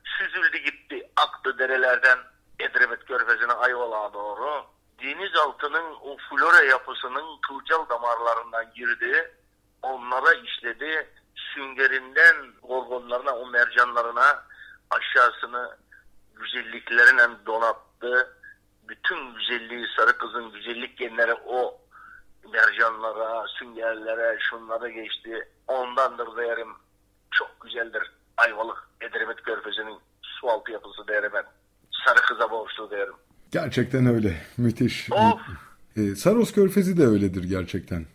süzüldü gitti. Aktı derelerden Edremit Körfezi'ne Ayvalık'a doğru denizaltının o flora yapısının kılcal damarlarından girdi. Onlara işledi. Süngerinden gorgonlarına, o mercanlarına aşağısını güzelliklerine donattı. Bütün güzelliği sarı kızın güzellik genleri o mercanlara, süngerlere, şunlara geçti. Ondandır derim. Çok güzeldir. Ayvalık, Edremit Körfezi'nin su altı yapısı derim ben. Sarı kıza borçlu derim. Gerçekten öyle. Müthiş. Of! Ee, Saros Körfezi de öyledir gerçekten.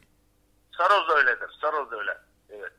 Saroz da öyledir. Saroz da öyle.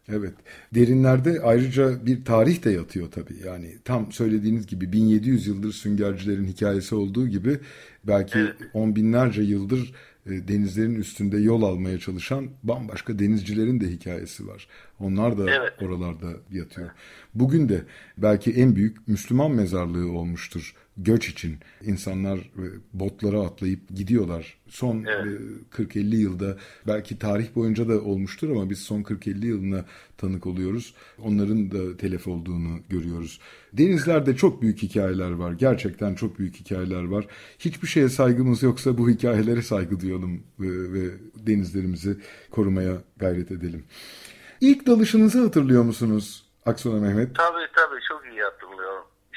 Evet. Derinlerde ayrıca bir tarih de yatıyor tabii. Yani tam söylediğiniz gibi 1700 yıldır süngercilerin hikayesi olduğu gibi belki Evet. on binlerce yıldır e, denizlerin üstünde yol almaya çalışan bambaşka denizcilerin de hikayesi var. Onlar da Evet. oralarda yatıyor. Bugün de belki en büyük Müslüman mezarlığı olmuştur göç için. İnsanlar e, botlara atlayıp gidiyorlar. Son Evet. e, 40-50 yılda belki tarih boyunca da olmuştur ama biz son 40-50 yılına tanık oluyoruz. Onların da telef olduğunu görüyoruz. Denizlerde çok büyük hikayeler var. Gerçekten çok büyük hikayeler var. Hiçbir şeye saygımız yoksa bu hikayelere saygı duyalım ve, ve denizlerimizi korumaya gayret edelim. İlk dalışınızı hatırlıyor musunuz Aksona Mehmet? Tabii tabii çok iyi hatırlıyorum.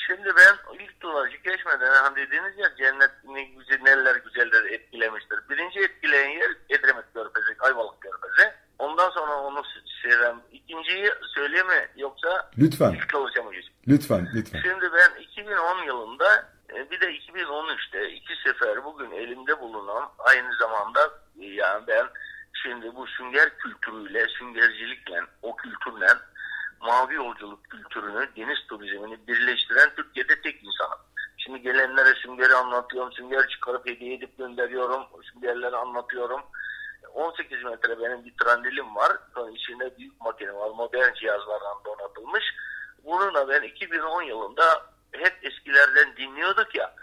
Şimdi ben ilk dolayı geçmeden hani dediniz ya cennet ne güzel, neler güzeller etkilemiştir. Birinci etkileyen yer Edremit Körfezi, Ayvalık Körfezi. Ondan sonra onu seyrem. İkinciyi söyleyeyim mi yoksa Lütfen, ilk geçeyim? lütfen, lütfen. Şimdi ben 2010 yılında e, bir de 2013'te iki sefer bugün elimde bulunan aynı zamanda e, yani ben şimdi bu sünger kültürüyle, süngercilikle, o kültürle mavi yolculuk kültürünü, deniz turizmini birleştiren Türkiye'de tek insanım. Şimdi gelenlere süngeri anlatıyorum, sünger çıkarıp hediye edip gönderiyorum, süngerleri anlatıyorum. 18 metre benim bir trandilim var. Sonra içinde büyük makine var. Modern cihazlardan donatılmış. Bununla ben 2010 yılında hep eskilerden dinliyorduk ya.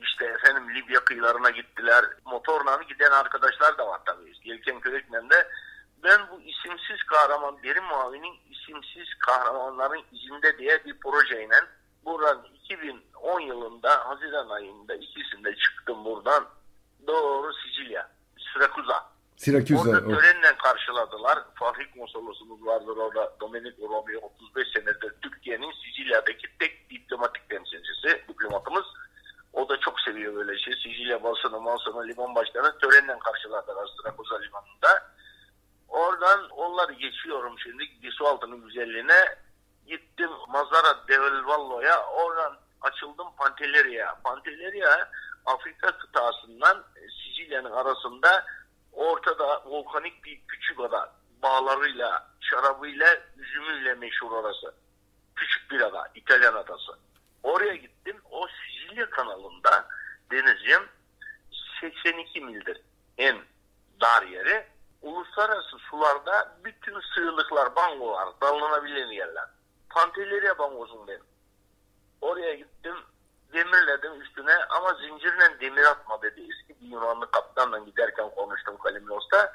İşte efendim Libya kıyılarına gittiler. Motorla giden arkadaşlar da var tabii. Yelken Körekmen'de. de. Ben isimsiz kahraman, Derin Mavi'nin isimsiz kahramanların izinde diye bir projeyle buradan 2010 yılında Haziran ayında ikisinde çıktım buradan doğru Sicilya, Syrakuza. Sirakuza. Orada o- törenle karşıladılar. Fahri konsolosumuz vardır orada. Domenico Romeo 35 senedir Türkiye'nin Sicilya'daki tek diplomatik temsilcisi, diplomatımız. O da çok seviyor böyle şey. Sicilya basını, masını, liman başkanı törenle karşıladılar Syrakuza limanında. Oradan onları geçiyorum şimdi Disualtı'nın güzelliğine. Gittim Mazara del Vallo'ya. Oradan açıldım Pantelleria. Pantelleria Afrika kıtasından e, Sicilya'nın arasında ortada volkanik bir küçük ada. Bağlarıyla, şarabıyla, üzümüyle meşhur orası. Küçük bir ada, İtalyan adası. Oraya gittim. O Sicilya kanalında denizim 82 mildir en dar yeri. Uluslararası sularda bütün sığlıklar, bangolar, dalınabilen yerler. Pantelleria bangozum benim. Oraya gittim, demirledim üstüne ama zincirle demir atma dedi. Eski bir Yunanlı kaptanla giderken konuştum Kalimnos'ta.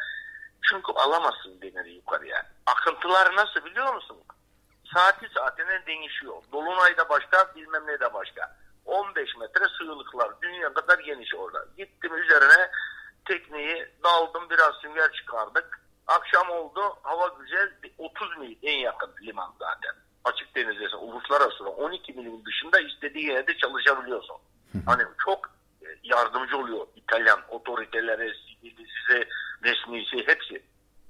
Çünkü alamazsın demiri yukarıya. Akıntılar nasıl biliyor musun? Saati saatine değişiyor. Dolunayda başka, bilmem ne de başka. 15 metre sığlıklar. Dünya kadar geniş orada. Gittim üzerine tekneyi daldım biraz sünger çıkardık. Akşam oldu hava güzel 30 mil en yakın liman zaten. Açık denizdesin uluslararası 12 milin dışında istediği yerde çalışabiliyorsun. Hani çok e, yardımcı oluyor İtalyan otoritelere, size resmisi hepsi.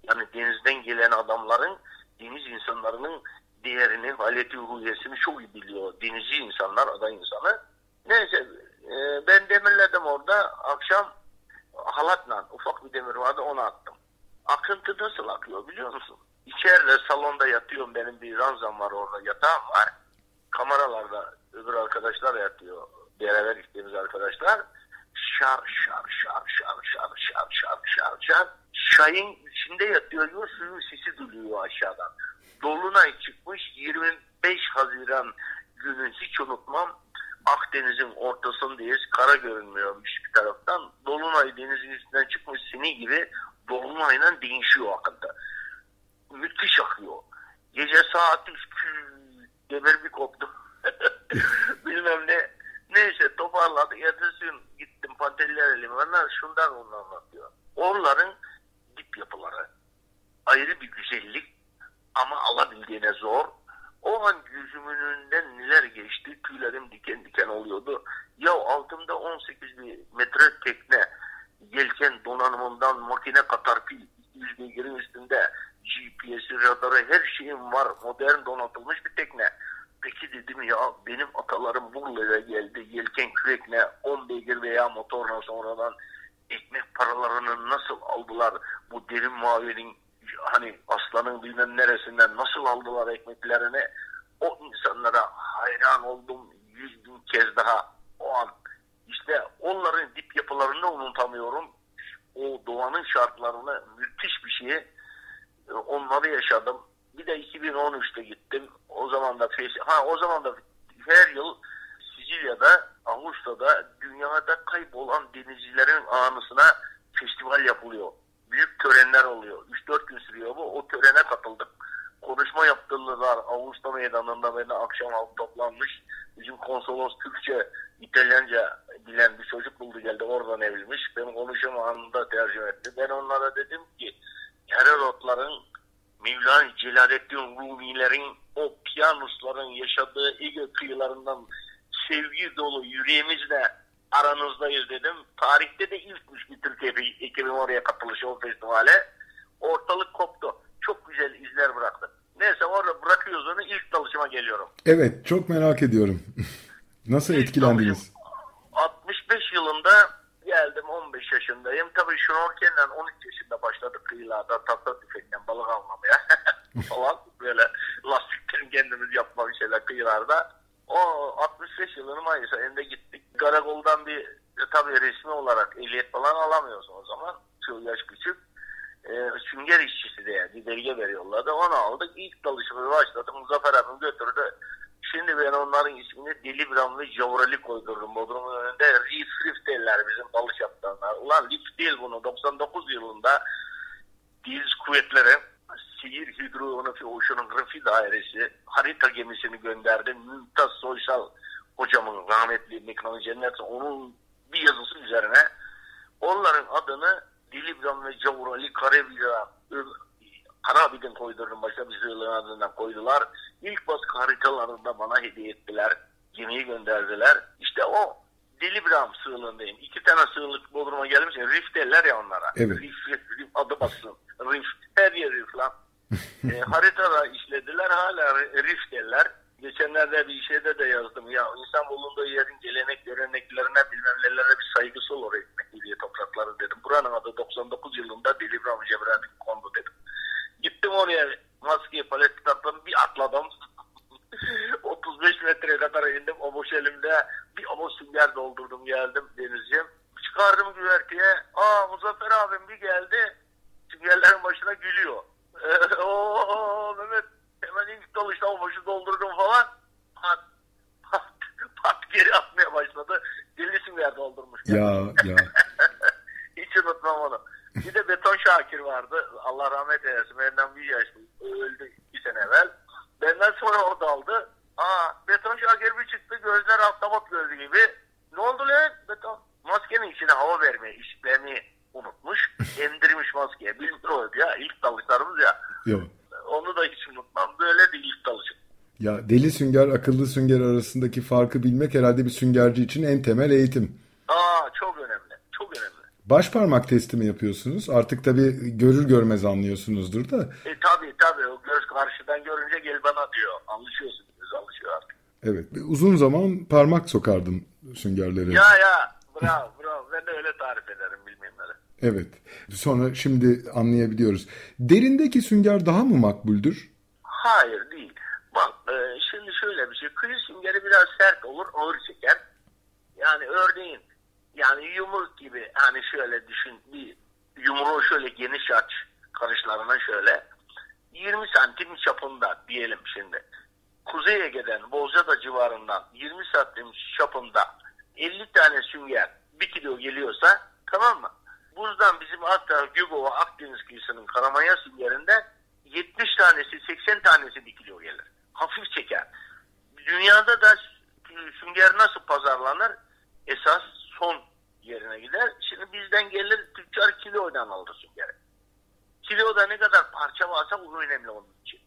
Yani denizden gelen adamların deniz insanlarının değerini, haleti ruhiyesini çok iyi biliyor. Denizci insanlar, ada insanı. Neyse e, ben demirledim orada. Akşam halatla ufak bir demir vardı onu attım. Akıntı nasıl akıyor biliyor musun? İçeride salonda yatıyorum benim bir ranzam var orada yatağım var. Kameralarda öbür arkadaşlar yatıyor. Beraber gittiğimiz arkadaşlar. Şar şar şar şar şar şar şar şar şar. Çayın içinde yatıyor diyor suyun sesi duyuyor aşağıdan. Dolunay çıkmış 25 Haziran günü hiç unutmam. Akdeniz'in ortasındayız. Kara görünmüyormuş bir taraftan. Dolunay denizin üstünden çıkmış sini gibi dolunayla değişiyor akıntı. Müthiş akıyor. Gece saat 3 demir bir koptu. Bilmem ne. Neyse toparladı. Ertesi gün gittim Panteller Limanı'na şundan onu anlatıyor. Onların dip yapıları ayrı bir güzellik ama alabildiğine zor. O an gözümün önünden neler geçti tüylerim diken diken oluyordu. Ya altımda 18 bir metre tekne yelken donanımından makine katar pil 100 beygirin üstünde GPS'i, radarı her şeyim var. Modern donatılmış bir tekne. Peki dedim ya benim atalarım buraya geldi. Yelken kürekle 10 beygir veya motorla sonradan ekmek paralarını nasıl aldılar? Bu derin mavinin hani aslanın bilmem neresinden nasıl aldılar ekmeklerini? O insanlara hayran oldum yüz bin kez daha o an. İşte onların dip yapılarını unutamıyorum. O doğanın şartlarını müthiş bir şey. Onları yaşadım. Bir de 2013'te gittim. O zaman da ha o zaman da her yıl Sicilya'da, Ağustos'ta dünyada kaybolan denizcilerin anısına festival yapılıyor. Büyük törenler oluyor. 3-4 gün sürüyor bu. O törene katıldım. Konuşma yaptırdılar Ağustos meydanında beni akşam halk toplanmış. Bizim konsolos Türkçe, İtalyanca bilen bir çocuk buldu geldi oradan evlenmiş. Benim konuşma anında tercüme etti. Ben onlara dedim ki Herodotların Mevlana Celaleddin Rumilerin o piyanusların yaşadığı Ege kıyılarından sevgi dolu yüreğimizle aranızdayız dedim. Tarihte de ilkmiş bir Türkiye ekibim oraya katılışı o festivale. Ortalık koptu. Çok güzel izler bıraktı. Neyse orada bırakıyoruz onu ilk dalışıma geliyorum. Evet çok merak ediyorum. Nasıl ilk etkilendiniz? 65 yılında geldim 15 yaşındayım. Tabii şnorkelle 13 yaşında başladık kıyılarda tatlı tüfekle balık avlamaya falan böyle lastiklerini kendimiz yapmak şeyler kıyılarda. O 65 yılının Mayıs ayında gittik. Karakoldan bir e, tabii resmi olarak ehliyet falan alamıyorsun o zaman. Şu yaş küçük. E, sünger işçisi diye bir belge veriyorlardı. Onu aldık. İlk dalışımı başladık. Muzaffer abim götürdü. Şimdi ben onların ismini Delibram ve Javrali koydurdum. Bodrum'un önünde Reef Reef derler bizim dalış yaptıranlar. Ulan Reef değil bunu. 99 yılında Deniz Kuvvetleri Sihir Hidrografi Oceanografi Dairesi harita gemisini gönderdi. Mümtaz Soysal hocamın rahmetli mekanı cennet onun bir yazısı üzerine onların adını Dilibram ve Cavrali Karabila Karabidin koydurdum başka bir sığlığın adından koydular. İlk baskı haritalarında bana hediye ettiler. Gemiyi gönderdiler. İşte o Dilibram sığlığındayım. İki tane sığlık Bodrum'a gelmiş. Rif derler ya onlara. Evet. Rif, rif adı bassın. Rif. Her yer rif lan. E, haritada işlediler. Hala rif derler. Geçenlerde bir şeyde de yazdım. Ya insan bulunduğu yerin gelenek göreneklerine bilmem nelere bir saygısı olur ekmek diye toprakları dedim. Buranın adı 99 yılında Dilibram Cebrail kondu dedim. Gittim oraya maskeyi palet kitaplarını bir atladım. 35 metreye kadar indim. O boş elimde bir avuç sünger doldurdum geldim denizciğim. Çıkardım güverteye. Aa Muzaffer abim bir geldi. Süngerlerin başına gülüyor. Oo Mehmet hemen ilk dalışta o boşu doldurdum falan. Pat, pat, pat geri atmaya başladı. Deli sünger doldurmuş. Ya ya. Hiç unutmam onu. Bir de Beton Şakir vardı. Allah rahmet eylesin. Benden bir yaş öldü bir sene evvel. Benden sonra o daldı. Aa, Beton Şakir bir çıktı. Gözler ahtapot gözü gibi. Ne oldu lan? Beton maskenin içine hava vermeyi, işlemeyi unutmuş. Emdirmiş maskeye. Bilmiyor ya. İlk dalışlarımız ya. Yok. Onu da hiç unutmam. Böyle değil ilk dalışım. Ya deli sünger, akıllı sünger arasındaki farkı bilmek herhalde bir süngerci için en temel eğitim. Aa, çok önemli. Çok önemli. Baş parmak testi mi yapıyorsunuz? Artık tabii görür görmez anlıyorsunuzdur da. E tabi tabi o göz karşıdan görünce gel bana diyor. Anlaşıyorsun göz alışıyor artık. Evet. Uzun zaman parmak sokardım süngerlere. Ya ya bravo bravo ben de öyle tarif ederim bilmeyenlere. Evet. Sonra şimdi anlayabiliyoruz. Derindeki sünger daha mı makbuldür? Hayır değil. Bak e, şimdi şöyle bir şey. Kıyı süngeri biraz sert olur ağır çeker. Yani örneğin yani yumruk gibi hani şöyle düşün bir yumruğu şöyle geniş aç karışlarına şöyle 20 santim çapında diyelim şimdi. Kuzey Ege'den Bozcaada civarından 20 santim çapında 50 tane sünger bir kilo geliyorsa tamam mı? Buzdan bizim hatta Gökova Akdeniz kıyısının Karamaya süngerinde 70 tanesi 80 tanesi bir kilo gelir. Hafif çeker. Dünyada da sünger nasıl pazarlanır? Esas son yerine gider. Şimdi bizden gelir tüccar kilodan alır süngeri. Kiloda ne kadar parça varsa bu önemli onun için.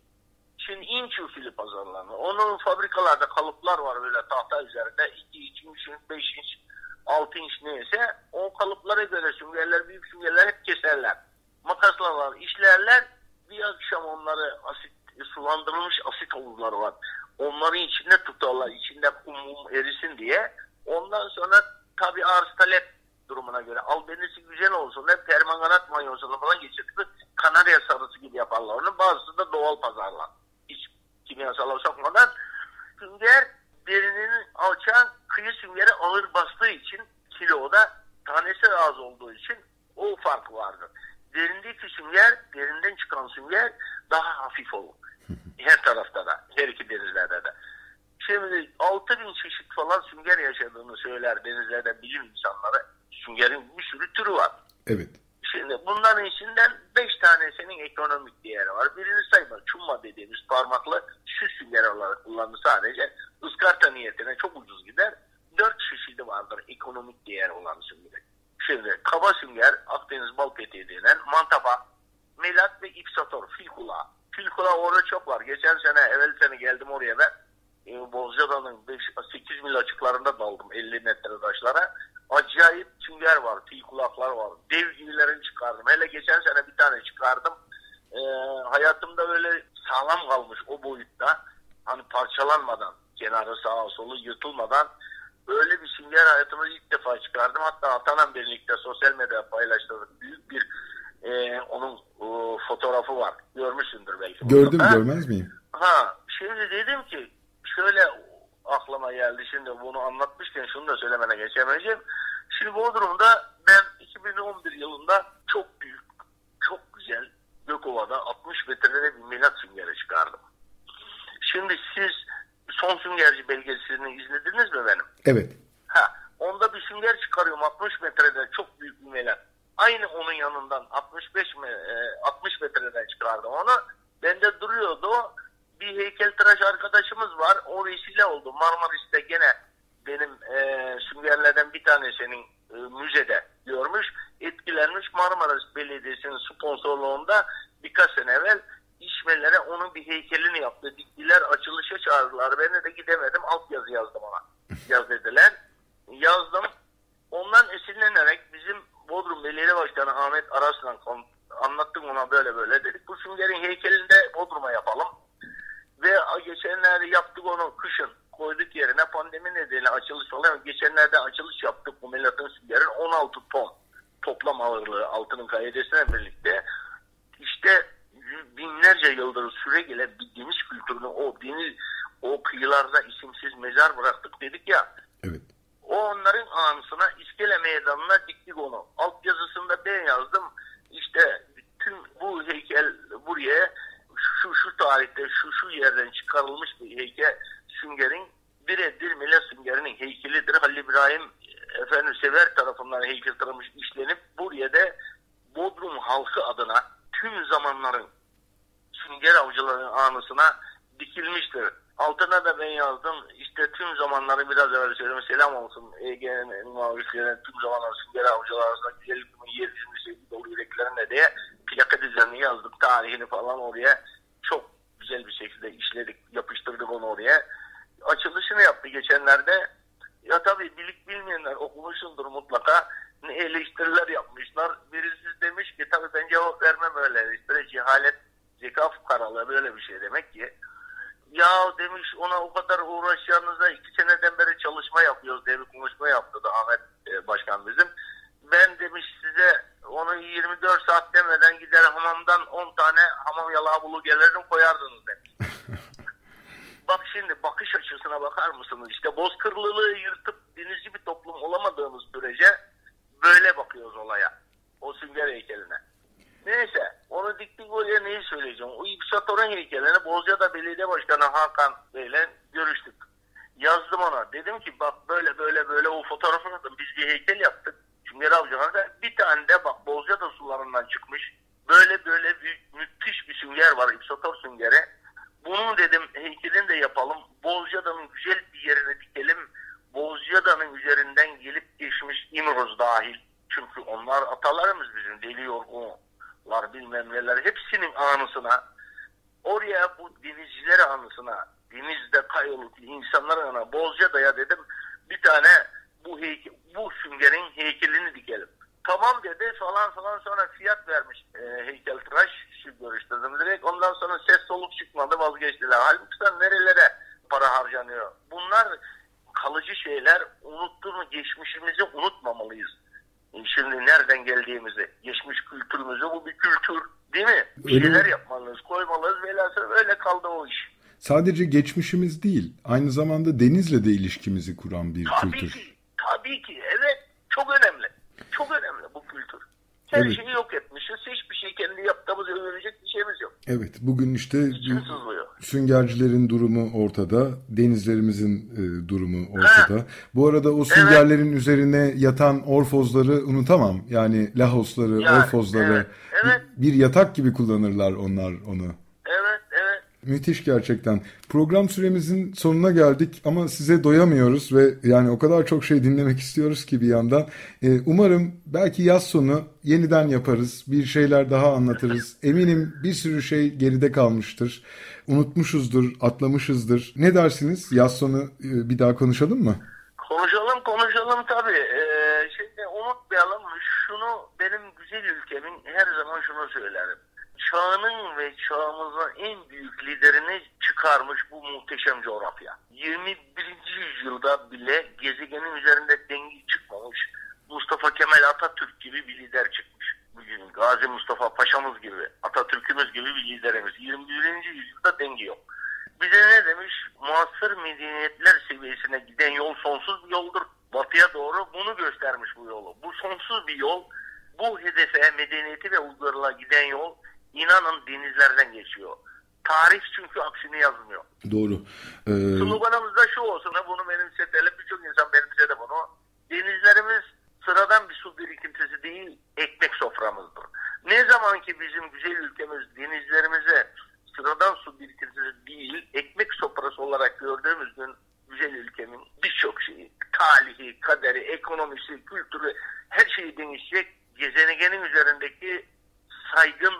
İnç usulü pazarlanır. Onun fabrikalarda kalıplar var böyle tahta üzerinde. 2 2 3 5 inç 6 inç neyse o kalıplara göre süngerler büyük süngerler hep keserler. Makasla var işlerler bir akşam onları asit sulandırılmış asit havuzları var. Onları içinde tutarlar. içinde kum erisin diye. Ondan sonra tabi arz talep durumuna göre albenisi güzel olsun hep permanganat manyosunu falan geçirdik. Kanarya sarısı gibi yaparlar onu. Bazısı da doğal pazarlar. Kimyasal sokmadan. Sünger derinin alçan kıyı süngeri ağır bastığı için kiloda tanesi az olduğu için o fark vardır. Derindeki sünger, derinden çıkan sünger daha hafif olur. Her tarafta da, her iki denizlerde de. Şimdi 6000 çeşit falan sünger yaşadığını söyler denizlerde bilim insanları. Süngerin bir sürü türü var. Evet. Şimdi bunların içinden 5 tanesinin ekonomik değeri var. Birini sayma, çumma dediğimiz parmaklı şu sünger olarak kullanılır sadece. ıskarta niyetine çok ucuz gider. 4 çeşidi vardır ekonomik değer olan sünger. Şimdi kaba sünger, Akdeniz bal peteği denen, mantaba, melat ve ipsator, fil kulağı. Fil kulağı orada çok var. Geçen sene, evvel sene geldim oraya ben. E, Bozcaada'nın 8 mil açıklarında daldım 50 metre taşlara. Acayip sünger var, fil kulaklar var. Dev gibilerini çıkardım. Hele geçen sene bir tane çıkardım. E, hayatımda öyle sağlam kalmış o boyutta. Hani parçalanmadan, kenarı sağa solu yırtılmadan öyle bir sünger hayatımda ilk defa çıkardım. Hatta Atanan birlikte sosyal medyada paylaştırdık. Büyük bir e, onun e, fotoğrafı var. Görmüşsündür belki. Gördüm Ha? görmez miyim? Ha, şimdi dedim ki şöyle aklıma geldi şimdi bunu anlatmışken şunu da söylemene geçemeyeceğim. Şimdi Bodrum'da ben 2011 yılında çok büyük, çok güzel Gökova'da 60 metrede bir milat süngeri çıkardım. Şimdi siz son süngerci belgeselini izlediniz mi benim? Evet. Ha, onda bir sünger çıkarıyorum 60 metrede çok büyük bir melat. Aynı onun yanından 65 me, e, 60 metreden çıkardım onu. Bende duruyordu o. Bir heykeltıraş arkadaşımız var. O vesile oldu. Marmaris'te gene benim e, süngerlerden bir tanesinin e, müzede görmüş. Etkilenmiş Marmaris Belediyesi'nin sponsorluğunda birkaç sene evvel işmelere onun bir heykelini yaptı. Diktiler açılışa çağırdılar. Ben de gidemedim. Altyazı yazdım ona. Yaz dediler. Yazdım. Ondan esinlenerek bizim Bodrum Belediye Başkanı Ahmet Araslan anlattım ona böyle böyle dedik. Bu süngerin heykelini de Bodrum'a yapalım. Ve geçenlerde yaptık onu kışın koyduk yerine pandemi nedeniyle açılış oluyor. Geçenlerde açılış yaptık bu Melat'ın süngerin 16 ton toplam ağırlığı altının kaidesiyle birlikte. İşte binlerce yıldır süre gelen bir deniz kültürünü o deniz o kıyılarda isimsiz mezar bıraktık dedik ya. Evet. O onların anısına İskele Meydanı'na diktik onu. Altyazısında ben yazdım. İşte tüm bu heykel buraya şu şu tarihte şu şu yerden çıkarılmış bir heykel süngerin birebir Mila süngerinin heykelidir. Halil İbrahim efendim Sever tarafından heykeltıramış işlenip buraya da Bodrum halkı adına tüm zamanların sünger avcılarının anısına dikilmiştir. Altına da ben yazdım. İşte tüm zamanları biraz evvel söyledim. Selam olsun Ege'nin muhabbetlerine tüm zamanlar sünger avcılar arasında güzelliğimin yeryüzünde sevgi dolu yüreklerine diye plaka düzenli yazdık. Tarihini falan oraya çok güzel bir şekilde işledik. Yapıştırdık onu oraya. Açılışını yaptı geçenlerde. Ya tabii bilik bilmeyenler okumuşsundur mutlaka. Ne eleştiriler yapmışlar. Birisi demiş ki tabii ben cevap vermem öyle eleştiri. Cehalet, zeka fukaralığı böyle bir şey demek ki. Ya demiş ona o kadar uğraşacağınıza iki seneden beri çalışma yapıyoruz diye bir konuşma yaptı da Ahmet e, Başkan bizim. Ben demiş size onu 24 saat demeden gider hamamdan 10 tane hamam yalağı bulu gelirdim koyardınız demiş. Bak şimdi bakış açısına bakar mısınız? İşte bozkırlılığı yırtıp denizci bir toplum olamadığımız sürece böyle bakıyoruz olaya. O sünger heykeline. Neyse onu diktik oraya neyi söyleyeceğim. O İpsat Orhan heykeline Bozcaada Belediye Başkanı Hakan Bey'le görüştük. Yazdım ona. Dedim ki bak böyle böyle böyle o fotoğrafını da biz bir heykel yaptık. Cumhuriyet Avcıları'nda bir tane de bak Bozcaada sularından çıkmış. Böyle böyle bir, müthiş bir sünger var İpsator süngeri. Bunun dedim heykelini de yapalım. Bozcaada'nın güzel bir yerine dikelim. Bozcaada'nın üzerinden gelip geçmiş İmroz dahil. Çünkü onlar atalarımız bizim deli yorgun yorgunlar bilmem neler hepsinin anısına oraya bu denizciler anısına denizde kayolup insanların anına Bozcaada'ya dedim bir tane bu heykel, bu süngerin heykelini dikelim. Tamam dedi falan falan sonra fiyat vermiş e, heykeltıraş şu görüştürdüm direkt ondan sonra ses soluk çıkmadı vazgeçtiler. Halbuki sen nerelere para harcanıyor. Bunlar kalıcı şeyler unuttuğumuz geçmişimizi unutmamalıyız. Şimdi nereden geldiğimizi, geçmiş kültürümüzü bu bir kültür değil mi? Bir Öyle şeyler mi? yapmalıyız, koymalıyız. Velhasıl öyle kaldı o iş. Sadece geçmişimiz değil, aynı zamanda denizle de ilişkimizi kuran bir Tabii kültür. ki, tabii ki. Evet, çok önemli. Çok önemli. Her Evet. şeyi yok etmişiz. Hiçbir şey kendi yaptığımızı övünecek bir şeyimiz yok. Evet, bugün işte süngercilerin durumu ortada, denizlerimizin e, durumu ortada. Bu arada o süngerlerin üzerine yatan orfozları unutamam. Yani lahosları, Yani, orfozları. evet, evet. Bir, bir yatak gibi kullanırlar onlar onu. Müthiş gerçekten. Program süremizin sonuna geldik ama size doyamıyoruz ve yani o kadar çok şey dinlemek istiyoruz ki bir yandan. Ee, umarım belki yaz sonu yeniden yaparız, bir şeyler daha anlatırız. Eminim bir sürü şey geride kalmıştır. Unutmuşuzdur, atlamışızdır. Ne dersiniz? Yaz sonu e, bir daha konuşalım mı? Konuşalım konuşalım tabii. Ee, şimdi unutmayalım şunu benim güzel ülkemin her zaman şunu söylerim. Çağının ve çağımızın en büyük liderini çıkarmış bu muhteşem coğrafya. 21. yüzyılda bile gezegenin üzerinde dengi çıkmamış Mustafa Kemal Atatürk gibi bir lider çıkmış. Bugün Gazi Mustafa Paşa'mız gibi, Atatürk'ümüz gibi bir liderimiz. 21. yüzyılda dengi yok. Bize ne demiş? Muasır medeniyetler seviyesine giden yol sonsuz bir yoldur. Batıya doğru bunu göstermiş bu yolu. Bu sonsuz bir yol. Bu hedefe, medeniyeti ve uygarlığa giden yol inanın denizlerden geçiyor. Tarih çünkü aksini yazmıyor. Doğru. Ee, Sloganımız da şu olsun. Bunu benimsetelim. Birçok insan benimsedi bunu. Denizlerimiz sıradan bir su birikintisi değil, ekmek soframızdır. Ne zaman ki bizim güzel ülkemiz denizlerimize sıradan su birikintisi değil, ekmek sofrası olarak gördüğümüz gün güzel ülkemin birçok şeyi, talihi, kaderi, ekonomisi, kültürü her şeyi değişecek. Gezegenin üzerindeki saygın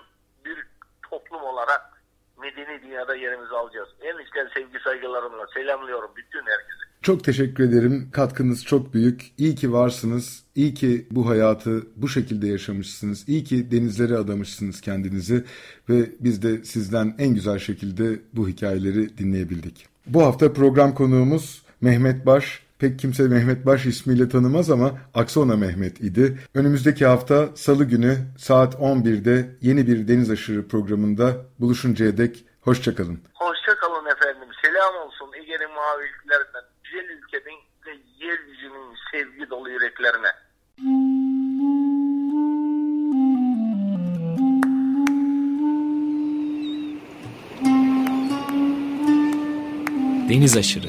bir toplum olarak medeni dünyada yerimizi alacağız. En içten sevgi saygılarımla selamlıyorum bütün herkese. Çok teşekkür ederim. Katkınız çok büyük. İyi ki varsınız. İyi ki bu hayatı bu şekilde yaşamışsınız. İyi ki denizlere adamışsınız kendinizi ve biz de sizden en güzel şekilde bu hikayeleri dinleyebildik. Bu hafta program konuğumuz Mehmet Baş. Pek kimse Mehmet Baş ismiyle tanımaz ama Aksona Mehmet idi. Önümüzdeki hafta Salı günü saat 11'de yeni bir Deniz Aşırı programında buluşuncaya dek hoşçakalın. Hoşça kalın efendim. Selam olsun Ege'nin mavi güzel ülkemin ve yeryüzünün sevgi dolu yüreklerine. Deniz aşırı.